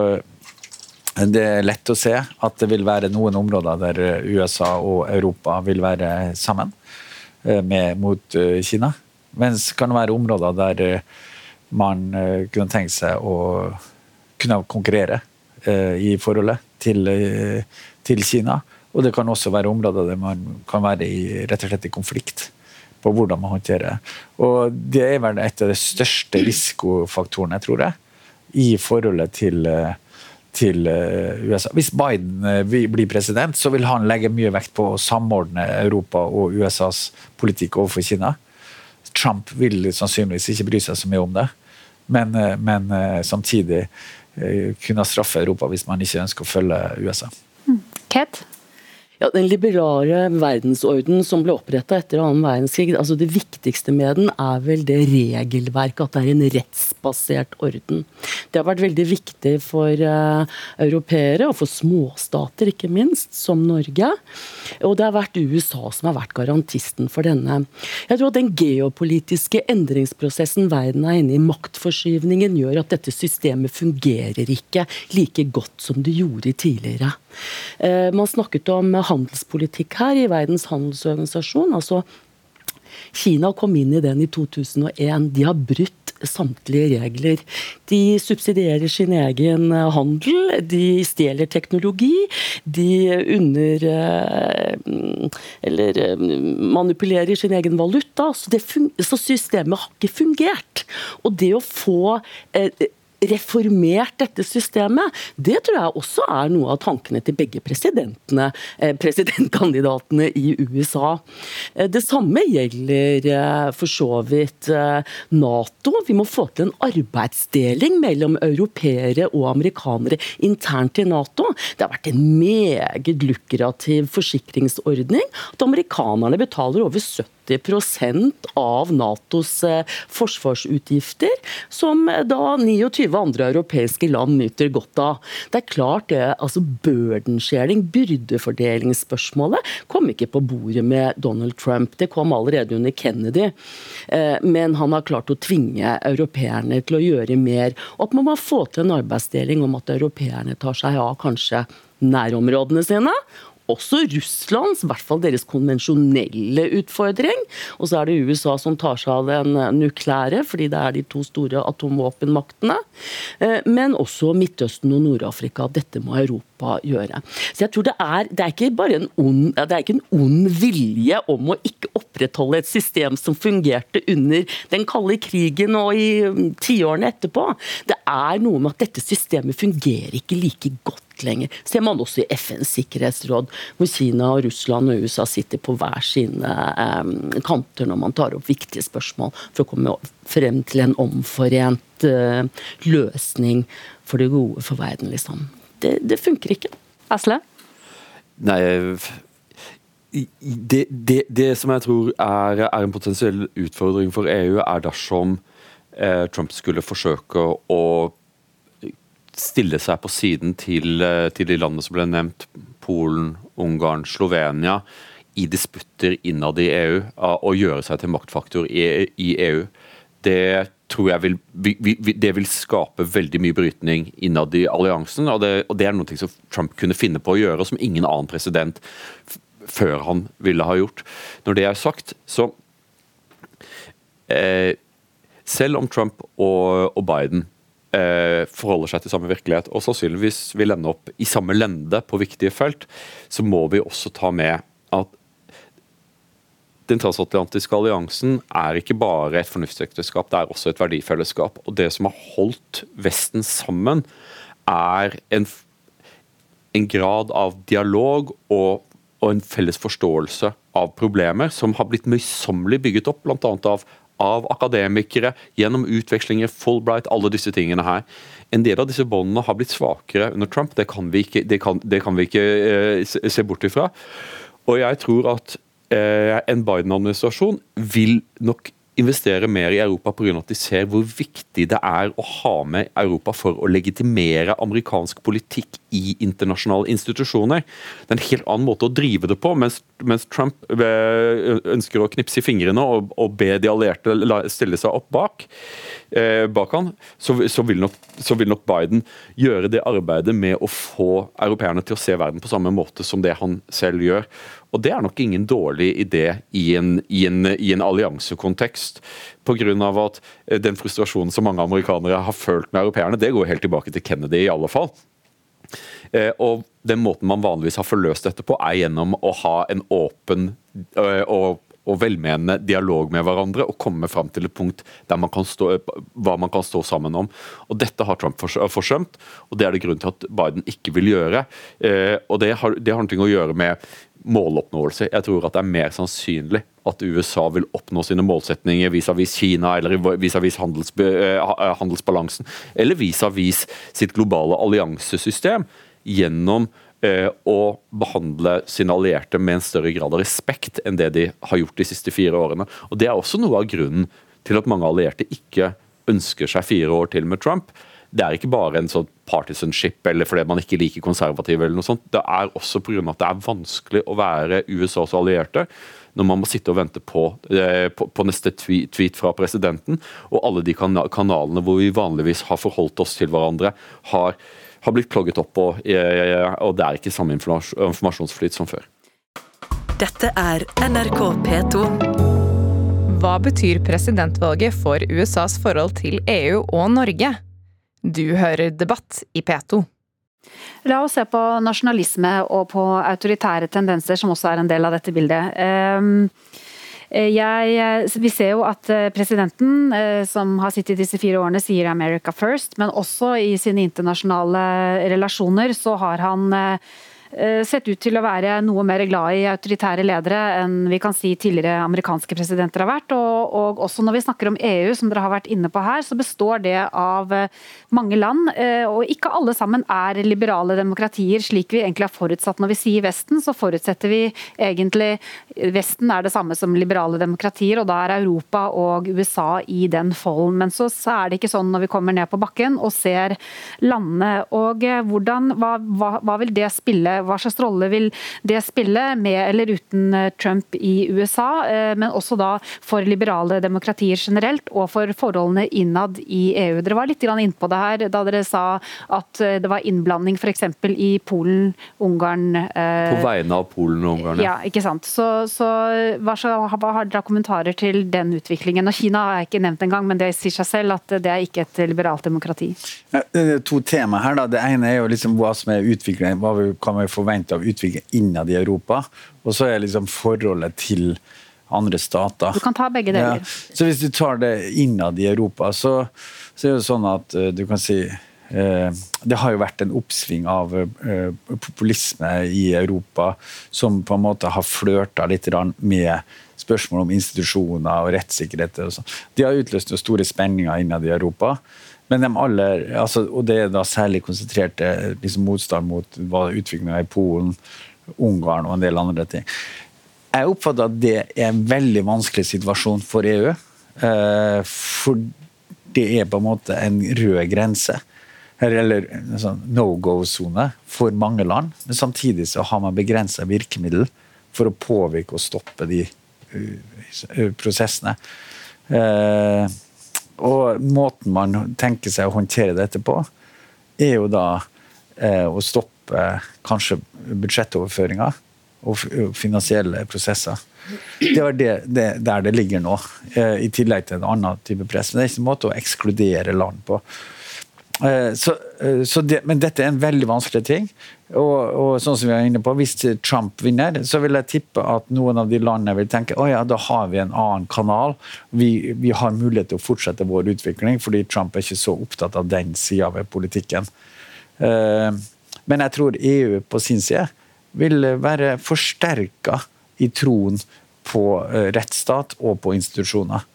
det er lett å se at det vil være noen områder der USA og Europa vil være sammen eh, med, mot eh, Kina. Mens det kan være områder der man kunne tenkt seg å kunne konkurrere i forholdet til, eh, til, Kina. Og det kan også være områder der man kan være i, rett og slett i konflikt på hvordan man håndterer Og Det er vel et av de største risikofaktorene, tror jeg, i forholdet til, eh, til eh, USA. Hvis Biden blir president, så vil han legge mye vekt på å samordne Europa og USAs politikk overfor Kina. Trump vil sannsynligvis ikke bry seg så mye om det, men, men samtidig Eh, kunne straffe Europa hvis man ikke ønsker å følge USA. Mm. Kate? Ja, Den liberale verdensorden som ble oppretta etter annen verdenskrig, altså det viktigste med den er vel det regelverket, at det er en rettsbasert orden. Det har vært veldig viktig for uh, europeere, og for småstater ikke minst, som Norge. Og det har vært USA som har vært garantisten for denne. Jeg tror at den geopolitiske endringsprosessen verden er inne i, maktforskyvningen, gjør at dette systemet fungerer ikke like godt som det gjorde tidligere. Uh, man snakket om handelspolitikk her i Verdens handelsorganisasjon. altså Kina kom inn i den i 2001. De har brutt samtlige regler. De subsidierer sin egen handel, de stjeler teknologi, de under eh, Eller eh, manipulerer sin egen valuta. Så, så systemet har ikke fungert. Og det å få eh, reformert dette systemet, det tror jeg også er noe av tankene til begge eh, presidentkandidatene i USA. Eh, det samme gjelder eh, for så vidt Nato. Vi må få til en arbeidsdeling mellom europeere og amerikanere internt i Nato. Det har vært en meget lukrativ forsikringsordning at amerikanerne betaler over 70 80% av Natos eh, forsvarsutgifter, som eh, da 29 andre europeiske land nyter godt av. Det er klart det, altså Burdenskjeling, byrdefordelingsspørsmålet, kom ikke på bordet med Donald Trump. Det kom allerede under Kennedy. Eh, men han har klart å tvinge europeerne til å gjøre mer. Og at man må få til en arbeidsdeling om at europeerne tar seg av kanskje nærområdene sine, også Russlands, i hvert fall deres konvensjonelle utfordring. Og så er det USA som tar seg av den nukleære, fordi det er de to store atomvåpenmaktene. Eh, men også Midtøsten og Nord-Afrika. Dette må Europa gjøre. Så jeg tror det er, det er ikke bare en ond, det er ikke en ond vilje om å ikke opprettholde et system som fungerte under den kalde krigen og i mm, tiårene etterpå. Det er noe med at dette systemet fungerer ikke like godt lenger. Ser man også i FNs sikkerhetsråd, hvor Kina, og Russland og USA sitter på hver sine eh, kanter når man tar opp viktige spørsmål for å komme frem til en omforent eh, løsning for det gode for verden, liksom. Det, det funker ikke. Asle? Nei, det, det, det, som jeg tror er, er, en potensiell utfordring for EU, er dersom eh, Trump skulle forsøke å stille seg på siden til, eh, til, de landene som ble nevnt, Polen, Ungarn, Slovenia, i disputter innad i EU, og gjøre seg til maktfaktor i, i EU. Det tror jeg vil, det vil skape veldig mye brytning innad i alliansen. Og det, og det er noe som Trump kunne finne på å gjøre, som ingen annen president før han ville ha gjort. Når det er sagt, så eh, Selv om Trump og, og Biden forholder seg til samme virkelighet, og sannsynligvis vil ende opp i samme lende på viktige felt, så må vi også ta med at den transatlantiske alliansen er ikke bare et fornuftsekteskap, det er også et verdifellesskap. Og det som har holdt Vesten sammen, er en, en grad av dialog og, og, en felles forståelse av problemer som har blitt møysommelig bygget opp, bl.a. av av akademikere, gjennom utvekslinger, Fulbright, alle disse tingene her. En del av disse båndene har blitt svakere under Trump, det kan vi ikke, det kan, det kan vi ikke eh, se bort ifra. Og jeg tror at eh, en Biden-administrasjon vil nok investere mer i Europa pga. at de ser hvor viktig det er å ha med Europa for å legitimere amerikansk politikk i internasjonale institusjoner. Det er en helt annen måte å drive det på. Mens, mens Trump eh, ønsker å knipse i fingrene og, og be de allierte stille seg opp bak, eh, bak han, så, så, vil nok, så, vil nok, Biden gjøre det arbeidet med å få europeerne til å se verden på samme måte som det han selv gjør. Og Det er nok ingen dårlig idé i en, i en, i en alliansekontekst. Pga. at eh, den frustrasjonen som mange amerikanere har følt med europeerne, det går helt tilbake til Kennedy i alle fall. Eh, og den måten man vanligvis har forløst dette på, er gjennom å ha en åpen eh, og, og velmenende dialog med hverandre og komme fram til et punkt der man kan stå, hva man kan stå sammen om. Og Dette har Trump forsømt, og det er det grunn til at Biden ikke vil gjøre. Og Det har, det har noe å gjøre med måloppnåelse. Jeg tror at det er mer sannsynlig at USA vil oppnå sine målsetninger vis-à-vis -vis Kina eller vis-à-vis -vis handels, eh, handelsbalansen, eller vis-à-vis sitt globale alliansesystem gjennom eh, å behandle sine allierte med en større grad av respekt enn det de har gjort de siste fire årene. Og Det er også noe av grunnen til at mange allierte ikke ønsker seg fire år til med Trump det er ikke bare en sånn partisanship eller fordi man ikke liker konservative. eller noe sånt. Det er også pga. at det er vanskelig å være USAs allierte når man må sitte og vente på, eh, på, på neste tweet, fra presidenten, og alle de kanalene hvor vi vanligvis har forholdt oss til hverandre, har, har blitt plogget opp, og, eh, og det er ikke samme informasjonsflyt som før. Dette er NRK P2. Hva betyr presidentvalget for USAs forhold til EU og Norge? Du hører Debatt i P2. La oss se på nasjonalisme og på autoritære tendenser, som også er en del av dette bildet. Ehm, jeg, vi ser jo at eh, presidenten, eh, som har sittet disse fire årene, sier 'America first', men også i sine internasjonale relasjoner så har han eh, Eh, sett ut til å være noe mer glad i autoritære ledere enn vi kan si tidligere amerikanske presidenter har vært. Og, og, også når vi snakker om EU, som dere har vært inne på her, så består det av eh, mange land. Eh, og ikke alle sammen er liberale demokratier, slik vi egentlig har forutsatt. Når vi sier Vesten, så forutsetter vi egentlig Vesten er det samme som liberale demokratier, og da er Europa og USA i den folden. Men så, så er det ikke sånn når vi kommer ned på bakken og ser landene. Og hvordan, hva, hva, hva vil det spille? Hva slags rolle vil det spille, med eller uten Trump i USA, men også da for liberale demokratier generelt, og for forholdene innad i EU. Dere var litt innpå det her da dere sa at det var innblanding f.eks. i Polen, Ungarn På vegne av Polen og Ungarn, ja. ikke sant. Så, så hva, hva har dere kommentarer til den utviklingen? Og Kina har jeg ikke nevnt engang, men det sier seg selv at det er ikke et liberalt demokrati. Det er to tema her. da. Det ene er jo liksom hva som er utviklingen, hva vi kan vi forvente av utvikling innad i Europa. Og så er liksom forholdet til andre stater. Du kan ta begge deler. Ja. Så hvis du tar det innad i Europa, så, så er det sånn at uh, du kan si uh, Det har jo vært en oppsving av uh, populisme i Europa som på en måte har flørta litt med spørsmål om institusjoner og rettssikkerhet. Og sånn. de har utløst store spenninger innad i Europa. Men de aller, altså, og det er da særlig konsentrert liksom, motstand mot utviklinga i Polen, Ungarn og en del andre ting. Jeg oppfatter at det er en veldig vanskelig situasjon for EU. Eh, for det er på en måte en rød grense. Eller en sånn no go-sone for mange land. Men samtidig så har man begrensa virkemiddel for å påvirke og stoppe de uh, prosessene. Uh, og måten man tenker seg å håndtere dette på, er jo da eh, å stoppe kanskje budsjettoverføringer og finansielle prosesser. Det er det, det, der det ligger nå, eh, i tillegg til en annen type press. Men det er ikke en måte å ekskludere land på. Eh, så, eh, så det, men dette er en veldig vanskelig ting. Og, og, sånn som vi er inne på, Hvis Trump vinner, så vil jeg tippe at noen av de landene vil tenke å ja, da har vi en annen kanal. Vi, vi har mulighet til å fortsette vår utvikling, fordi Trump er ikke så opptatt av den sida ved politikken. Men jeg tror EU på sin side vil være forsterka i troen på eh, rettsstat og på institusjoner.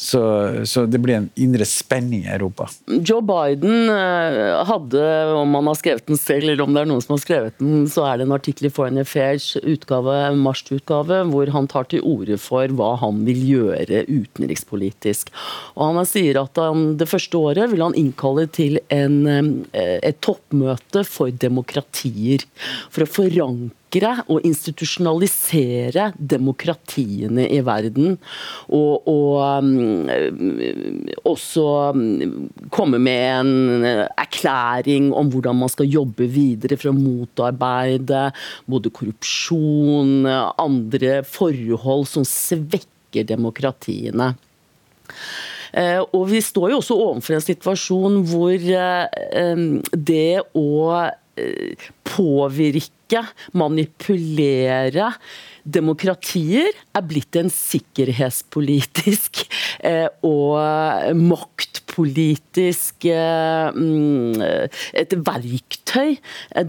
Så, så, det blir en indre spenning i Europa. Joe Biden eh, hadde, om han har skrevet den selv eller om det er noen som har skrevet den, så er det en artikkel i Foreign Affairs utgave, marsutgave, hvor han tar til orde for hva han vil gjøre utenrikspolitisk. Og Han sier at han, det første året vil han innkalle til en, eh, et toppmøte for demokratier. For å forankre forankre og institusjonalisere demokratiene i verden. Og, og um, også um, komme med en erklæring om hvordan man skal jobbe videre for å motarbeide både korrupsjon, andre forhold som svekker demokratiene. Uh, og Vi står jo også overfor en situasjon hvor uh, um, det å påvirke manipulere demokratier er blitt en sikkerhetspolitisk eh, og maktpolitisk eh, mm, et verktøy.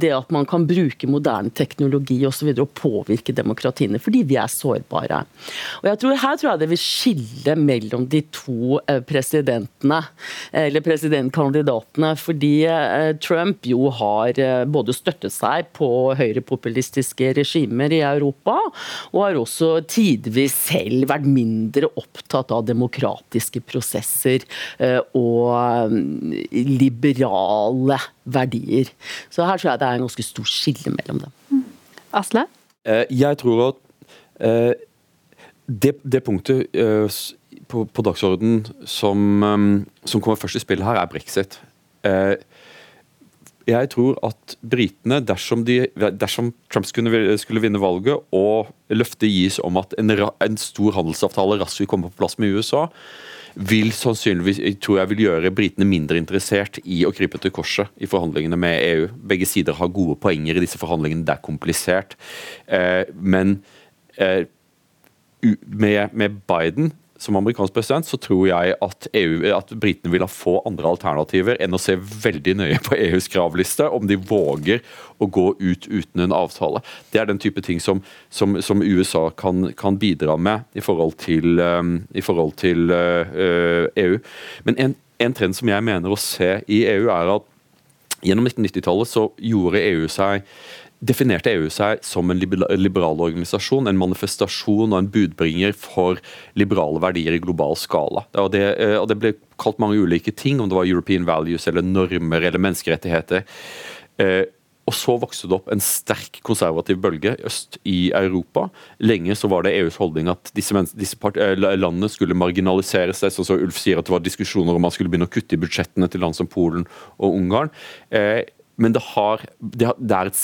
Det at man kan bruke moderne teknologi og så videre og påvirke demokratiene, fordi vi er sårbare. Og jeg tror, Her tror jeg det vil skille mellom de to eh, presidentene, eller presidentkandidatene. Fordi Trump jo har både støttet seg på høyrepopulistiske regimer i Europa, og har også tidvis selv vært mindre opptatt av demokratiske prosesser eh, og mm, liberale verdier. Så her tror jeg det er en ganske stor skille mellom dem. Mm. Asle? Eh, jeg tror at eh, det, det punktet på, på dagsordenen som, som, kommer først i spill her, er brexit jeg tror at britene, dersom, de, dersom Trump skulle, skulle, vinne valget og løftet gis om at en, en stor handelsavtale raskt vil komme på plass med USA, vil sannsynligvis tror jeg vil gjøre britene mindre interessert i å krype til korset i forhandlingene med EU. Begge sider har gode poenger i disse forhandlingene, det er komplisert. Eh, men eh, med, med Biden som amerikansk president, så tror jeg at, EU, at britene vil ha få andre alternativer enn å se veldig nøye på EUs kravliste, om de våger å gå ut uten en avtale. Det er den type ting som, som, som USA kan, kan, bidra med i forhold til, um, i forhold til uh, uh EU. Men en, en trend som jeg mener å se i EU, er at Gjennom 1990-tallet så gjorde EU seg definerte EU seg som en liberal organisasjon, en manifestasjon og en budbringer for liberale verdier i global skala. Og det, eh, og det, ble kalt mange ulike ting, om det var European values eller normer eller menneskerettigheter. Eh, og så vokste det opp en sterk konservativ bølge øst i Europa. Lenge så var det EUs holdning at disse, disse eh, landene skulle marginaliseres. Sånn som Ulf sier at det var diskusjoner om man skulle begynne å kutte i budsjettene til land som Polen og Ungarn. Men det, har, det, er et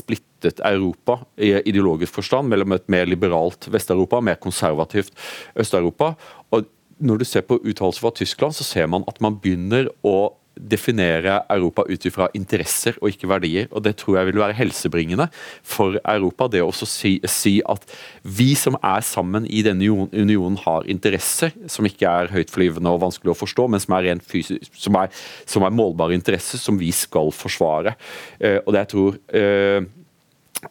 splittet Europa i ideologisk forstand mellom et mer liberalt Vest-Europa mer konservativt Øst-Europa. Og Når du ser på uttalelser fra Tyskland, så ser man at man begynner å definere Europa ut ifra interesser og ikke verdier. og Det tror jeg vil være helsebringende for Europa. Det å også si, si, at vi som er sammen i denne unionen har interesser som ikke er høytflyvende og vanskelig å forstå, men som er fysisk, som er, som er målbare interesser som vi skal forsvare. Uh, og det jeg tror uh,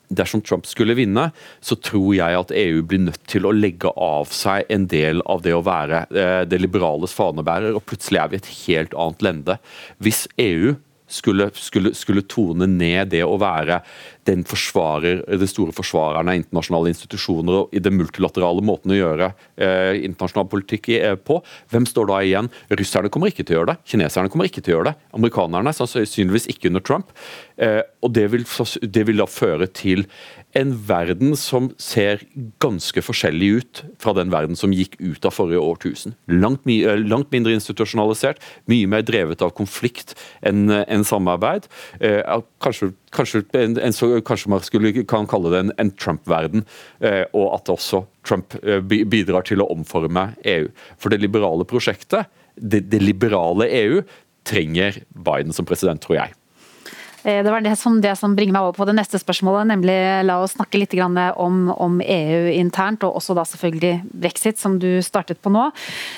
dersom Trump skulle vinne, så tror jeg at EU blir nødt til å legge av seg en del av det å være eh, det liberales fanebærer, og plutselig er vi et helt annet lende. Hvis EU skulle, skulle, skulle, tone ned det å være den forsvarer, det store forsvareren av internasjonale institusjoner og i den multilaterale måten å gjøre eh, internasjonal politikk eh, på. Hvem står da igjen? Russerne kommer ikke til å gjøre det. Kineserne kommer ikke til å gjøre det. Amerikanerne sannsynligvis ikke under Trump. Eh, og det vil, det vil da føre til en verden som ser ganske forskjellig ut fra den verden som gikk ut av forrige årtusen. Langt, eh, langt mindre institusjonalisert, mye mer drevet av konflikt enn en samarbeid. Eh, kanskje, kanskje, en, en, kanskje, man skulle, kan kalle det en, en Trump-verden, eh, og at også Trump bidrar til å omforme EU. For det liberale prosjektet, det, det liberale EU, trenger Biden som president, tror jeg. Eh, det var det som, det som, bringer meg over på det neste spørsmålet, nemlig la oss snakke litt om, om, EU internt, og også da selvfølgelig brexit, som du startet på nå.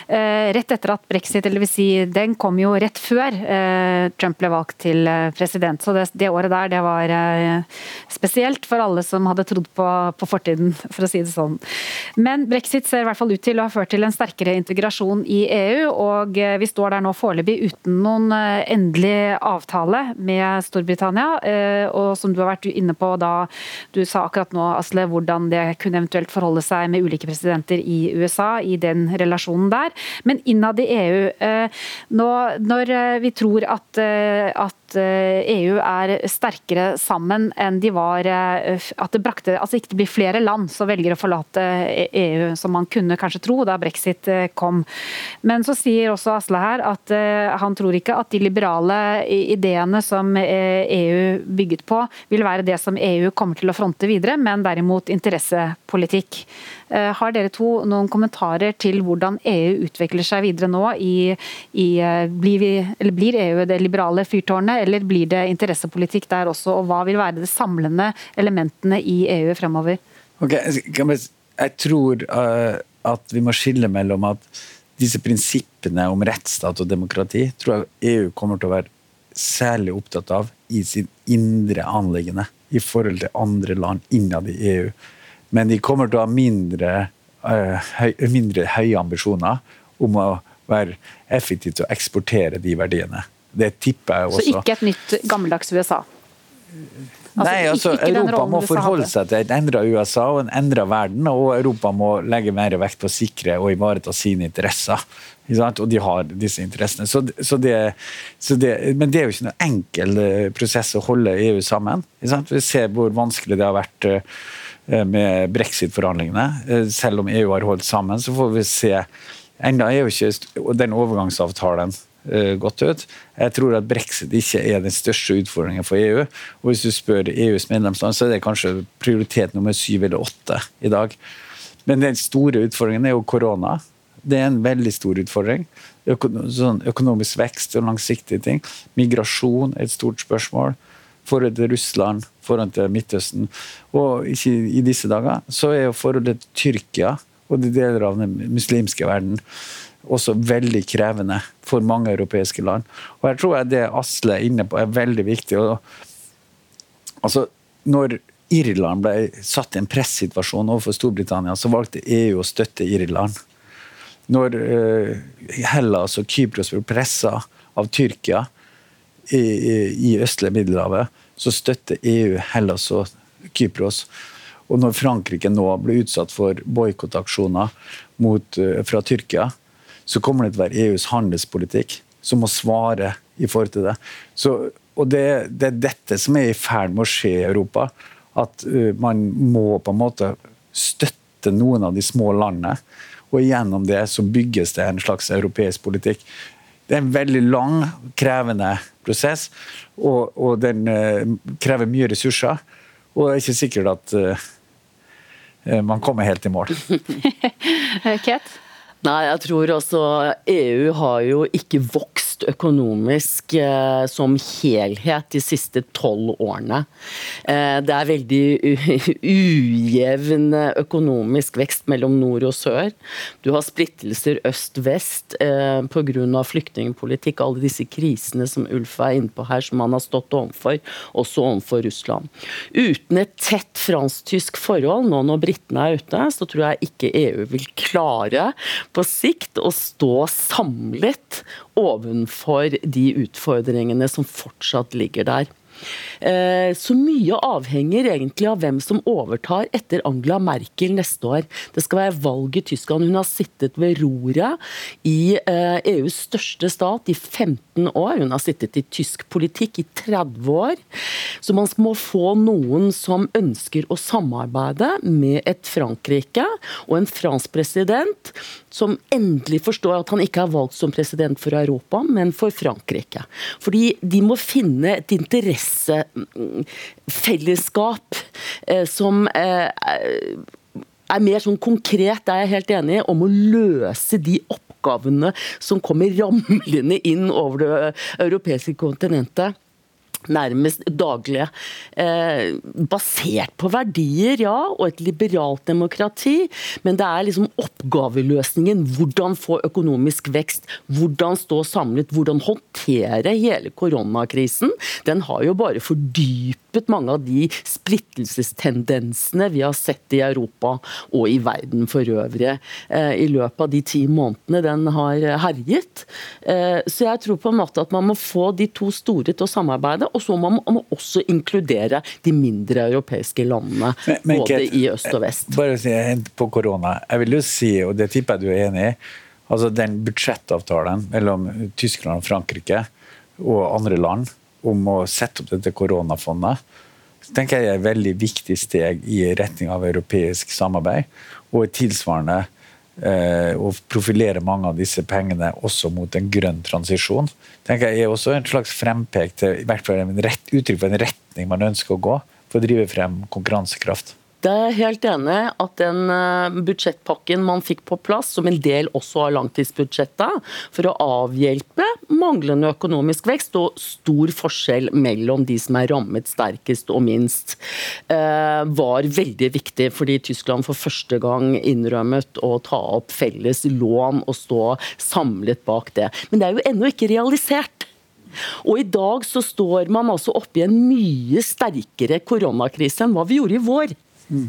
Eh, rett etter at brexit, eller vil si den kom jo rett før eh, Trump ble valgt til president, så det, det året der det var spesielt for alle som hadde trodd på, på, fortiden, for å si det sånn. Men brexit ser i hvert fall ut til å ha ført til en sterkere integrasjon i EU, og vi står der nå foreløpig uten noen endelig avtale med Storbritannia Storbritannia. Eh, og som du har vært inne på da du sa akkurat nå, Asle, hvordan det kunne eventuelt forholde seg med ulike presidenter i USA i den relasjonen der. Men innad i EU, eh, nå, når eh, vi tror at, at EU er sterkere sammen enn de var At det brakte, altså ikke blir flere land som velger å forlate EU, som man kunne kanskje tro da brexit kom. Men så sier også Asle her at han tror ikke at de liberale ideene som EU bygget på, vil være det som EU kommer til å fronte videre, men derimot interessepolitikk. Eh, har dere to noen kommentarer til hvordan EU utvikler seg videre nå? I, i, eh, blir, vi, blir, EU det liberale fyrtårnet, eller blir det interessepolitikk der også? Og hva vil være de samlende elementene i EU fremover? Okay, jeg tror uh, at vi må skille mellom at disse prinsippene om rettsstat og demokrati tror jeg EU kommer til å være særlig opptatt av i sin indre anliggende i forhold til andre land innad i EU. Men de kommer til å ha mindre, uh, høy, mindre høye ambisjoner om å være effektive til å eksportere de verdiene. Det tipper jeg også. Så ikke et nytt gammeldags USA? Altså, Nei, altså Europa må forholde seg til et endra USA og en endra verden, og Europa må legge mer vekt på å sikre og ivareta sine interesser. Og de har disse interessene. Så, så det, så det, men det er jo ikke noen enkel eh, prosess å holde EU sammen. Vi ser hvor vanskelig det har vært eh, med brexit-forhandlingene. Eh, selv om EU har holdt sammen, så får vi se. Enda er jo ikke den overgangsavtalen gått ut. Jeg tror at brexit ikke er den største utfordringen for EU. Og hvis du spør EUs medlemsland, så er det kanskje prioritet nummer syv eller åtte i dag. Men den store utfordringen er jo korona. Det er en veldig stor utfordring. Sånn økonomisk vekst og langsiktige ting. Migrasjon er et stort spørsmål. Forholdet til Russland, forholdet til Midtøsten. Og ikke i disse dager så er jo forholdet til Tyrkia og de deler av den muslimske verden også veldig krevende for mange europeiske land. Og her tror jeg det Asle er inne på er veldig viktig. Altså, når Irland ble satt i en pressituasjon overfor Storbritannia, så valgte EU å støtte Irland når eh, Hellas og Kypros ble pressa av Tyrkia i, i østlige Middelhavet, så støtter EU Hellas og Kypros. Og når Frankrike nå ble utsatt for boikottaksjoner eh, fra Tyrkia, så kommer det til å være EUs handelspolitikk som må svare i forhold til det. Så, og det, det, er dette som er i ferd med å skje i Europa. At uh, man må på en måte støtte noen av de små landene. Og gjennom det så bygges det en slags europeisk politikk. Det er en veldig lang, krevende prosess, og, og den uh, krever mye ressurser. Og det er ikke sikkert at uh, man kommer helt i mål. Ket? Nei, jeg tror også EU har jo ikke vokst vokst økonomisk eh, som helhet de siste tolv årene. Eh, det er veldig ujevn økonomisk vekst mellom nord og sør. Du har splittelser øst-vest eh, pga. flyktningpolitikk, alle disse krisene som Ulf er inne på her, som han har stått overfor, også overfor Russland. Uten et tett fransk-tysk forhold, nå når britene er ute, så tror jeg ikke EU vil klare på sikt å stå samlet ovenfor de utfordringene som fortsatt ligger der. Eh, så mye avhenger egentlig av hvem som overtar etter Angela Merkel neste år. Det skal være valg i Tyskland. Hun har sittet ved roret i EUs eh, e største stat i 15 år. Hun har sittet i tysk politikk i 30 år. Så man må få noen som ønsker å samarbeide med et Frankrike og en fransk president som endelig forstår at han ikke er valgt som president for Europa, men for Frankrike. Fordi de må finne et interessefellesskap eh, som eh, er mer sånn konkret, det er jeg helt enig i, om å løse de oppgavene som kommer ramlende inn over det europeiske kontinentet nærmest daglige. Eh, basert på verdier, ja, og et liberalt demokrati, men det er liksom oppgaveløsningen. Hvordan få økonomisk vekst, hvordan stå samlet, hvordan håndtere hele koronakrisen. Den har jo bare fordypet mange av de splittelsestendensene vi har sett i Europa og i verden for øvrig eh, i løpet av de ti månedene den har herjet. Eh, så jeg tror på en måte at man må få de to store til å samarbeide og så må man også inkludere de mindre europeiske landene, men, men, både i øst og vest. Bare si på korona. Jeg vil jo si, og det tipper jeg du er enig i, altså den budsjettavtalen mellom Tyskland og Frankrike og andre land om å sette opp dette koronafondet, tenker jeg er et veldig viktig steg i retning av europeisk samarbeid. Og tilsvarende Eh, og profilere mange av disse pengene også mot en grønn transisjon, tenker jeg er også en slags frempek til i hvert fall en rett, uttrykk for en retning man ønsker å gå for å drive frem konkurransekraft. Det er helt enig at den eh, budsjettpakken man fikk på plass, som en del også av langtidsbudsjettet, for å avhjelpe manglende økonomisk vekst og stor forskjell mellom de som er rammet sterkest og minst, eh, var veldig viktig. Fordi Tyskland for første gang innrømmet å ta opp felles lån og stå samlet bak det. Men det er jo ennå ikke realisert. Og i dag så står man altså oppe i en mye sterkere koronakrise enn hva vi gjorde i vår. Mm.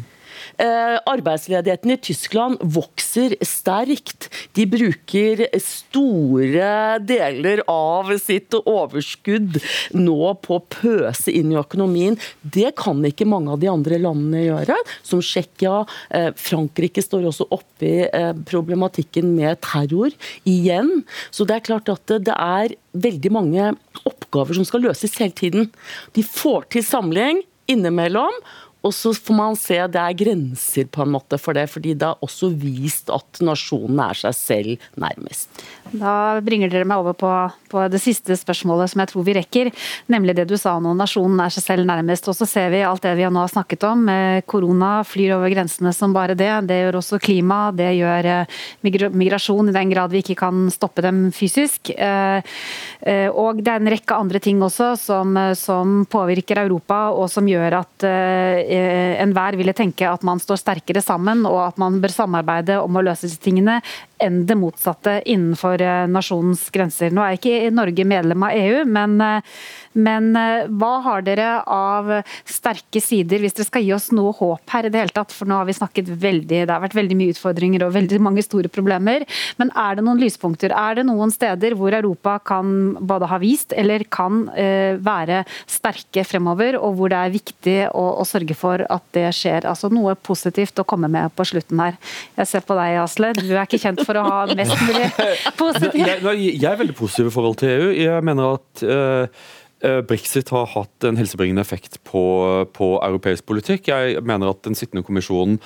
Arbeidsledigheten i Tyskland vokser sterkt. De bruker store deler av sitt overskudd nå på å pøse inn i økonomien. Det kan ikke mange av de andre landene gjøre, som Tsjekkia. Eh, Frankrike står også oppe i eh, problematikken med terror igjen. Så det er klart at det er veldig mange oppgaver som skal løses hele tiden. De får til samling innimellom. Og så får man se at det er grenser på en måte for det, fordi det har også vist at nasjonen er seg selv nærmest. Da bringer dere meg over på, på, det siste spørsmålet som jeg tror vi rekker, nemlig det du sa nå, nasjonen er seg selv nærmest. Og så ser vi alt det vi nå har snakket om. Korona flyr over grensene som bare det. Det gjør også klima, det gjør eh, migrasjon i den grad vi ikke kan stoppe dem fysisk. Eh, eh, og det er en rekke andre ting også som, som påvirker Europa, og som gjør at enhver ville tenke at man står sterkere sammen, og at man bør samarbeide om å løse disse tingene, enn det motsatte innenfor eh, nasjonens grenser. Nå er ikke Norge medlem av EU, men eh, men eh, hva har dere av sterke sider, hvis dere skal gi oss noe håp her i det hele tatt? For nå har vi snakket veldig, det har vært veldig mye utfordringer og veldig mange store problemer. Men er det noen lyspunkter? Er det noen steder hvor Europa kan både ha vist eller kan eh, være sterke fremover, og hvor det er viktig å, å sørge for at det skjer? Altså noe positivt å komme med på slutten her. Jeg ser på deg, Asle. Du er ikke kjent for å ha mest mulig positivt. Jeg, er veldig positiv i forhold til EU. Jeg mener at uh, brexit har hatt en helsebringende effekt på, på, europeisk politikk. Jeg mener at den sittende kommisjonen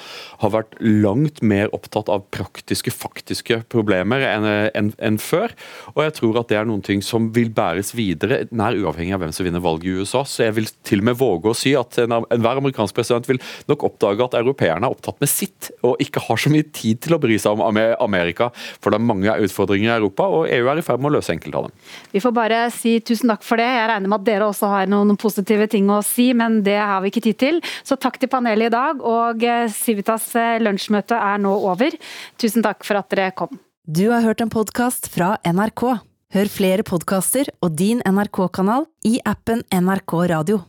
har vært langt mer opptatt av praktiske, faktiske problemer enn en, en før. Og jeg tror at det er noen ting som vil bæres videre, nær uavhengig av hvem som vinner valget i USA. Så jeg vil til og med våge å si at enhver en amerikansk president vil nok oppdage at europeerne er opptatt med sitt, og ikke har så mye tid til å bry seg om Amerika. For det er mange utfordringer i Europa, og EU er i ferd med å løse enkelte av dem. Vi får bare si tusen takk for det. Jeg regner med at dere også har noen positive ting å si, men det har vi ikke tid til. Så takk til panelet i dag, og eh, Civitas eh, lunsjmøte er nå over. Tusen takk for at dere kom. Du har hørt en podkast fra NRK. Hør flere podkaster og din NRK-kanal i appen NRK Radio.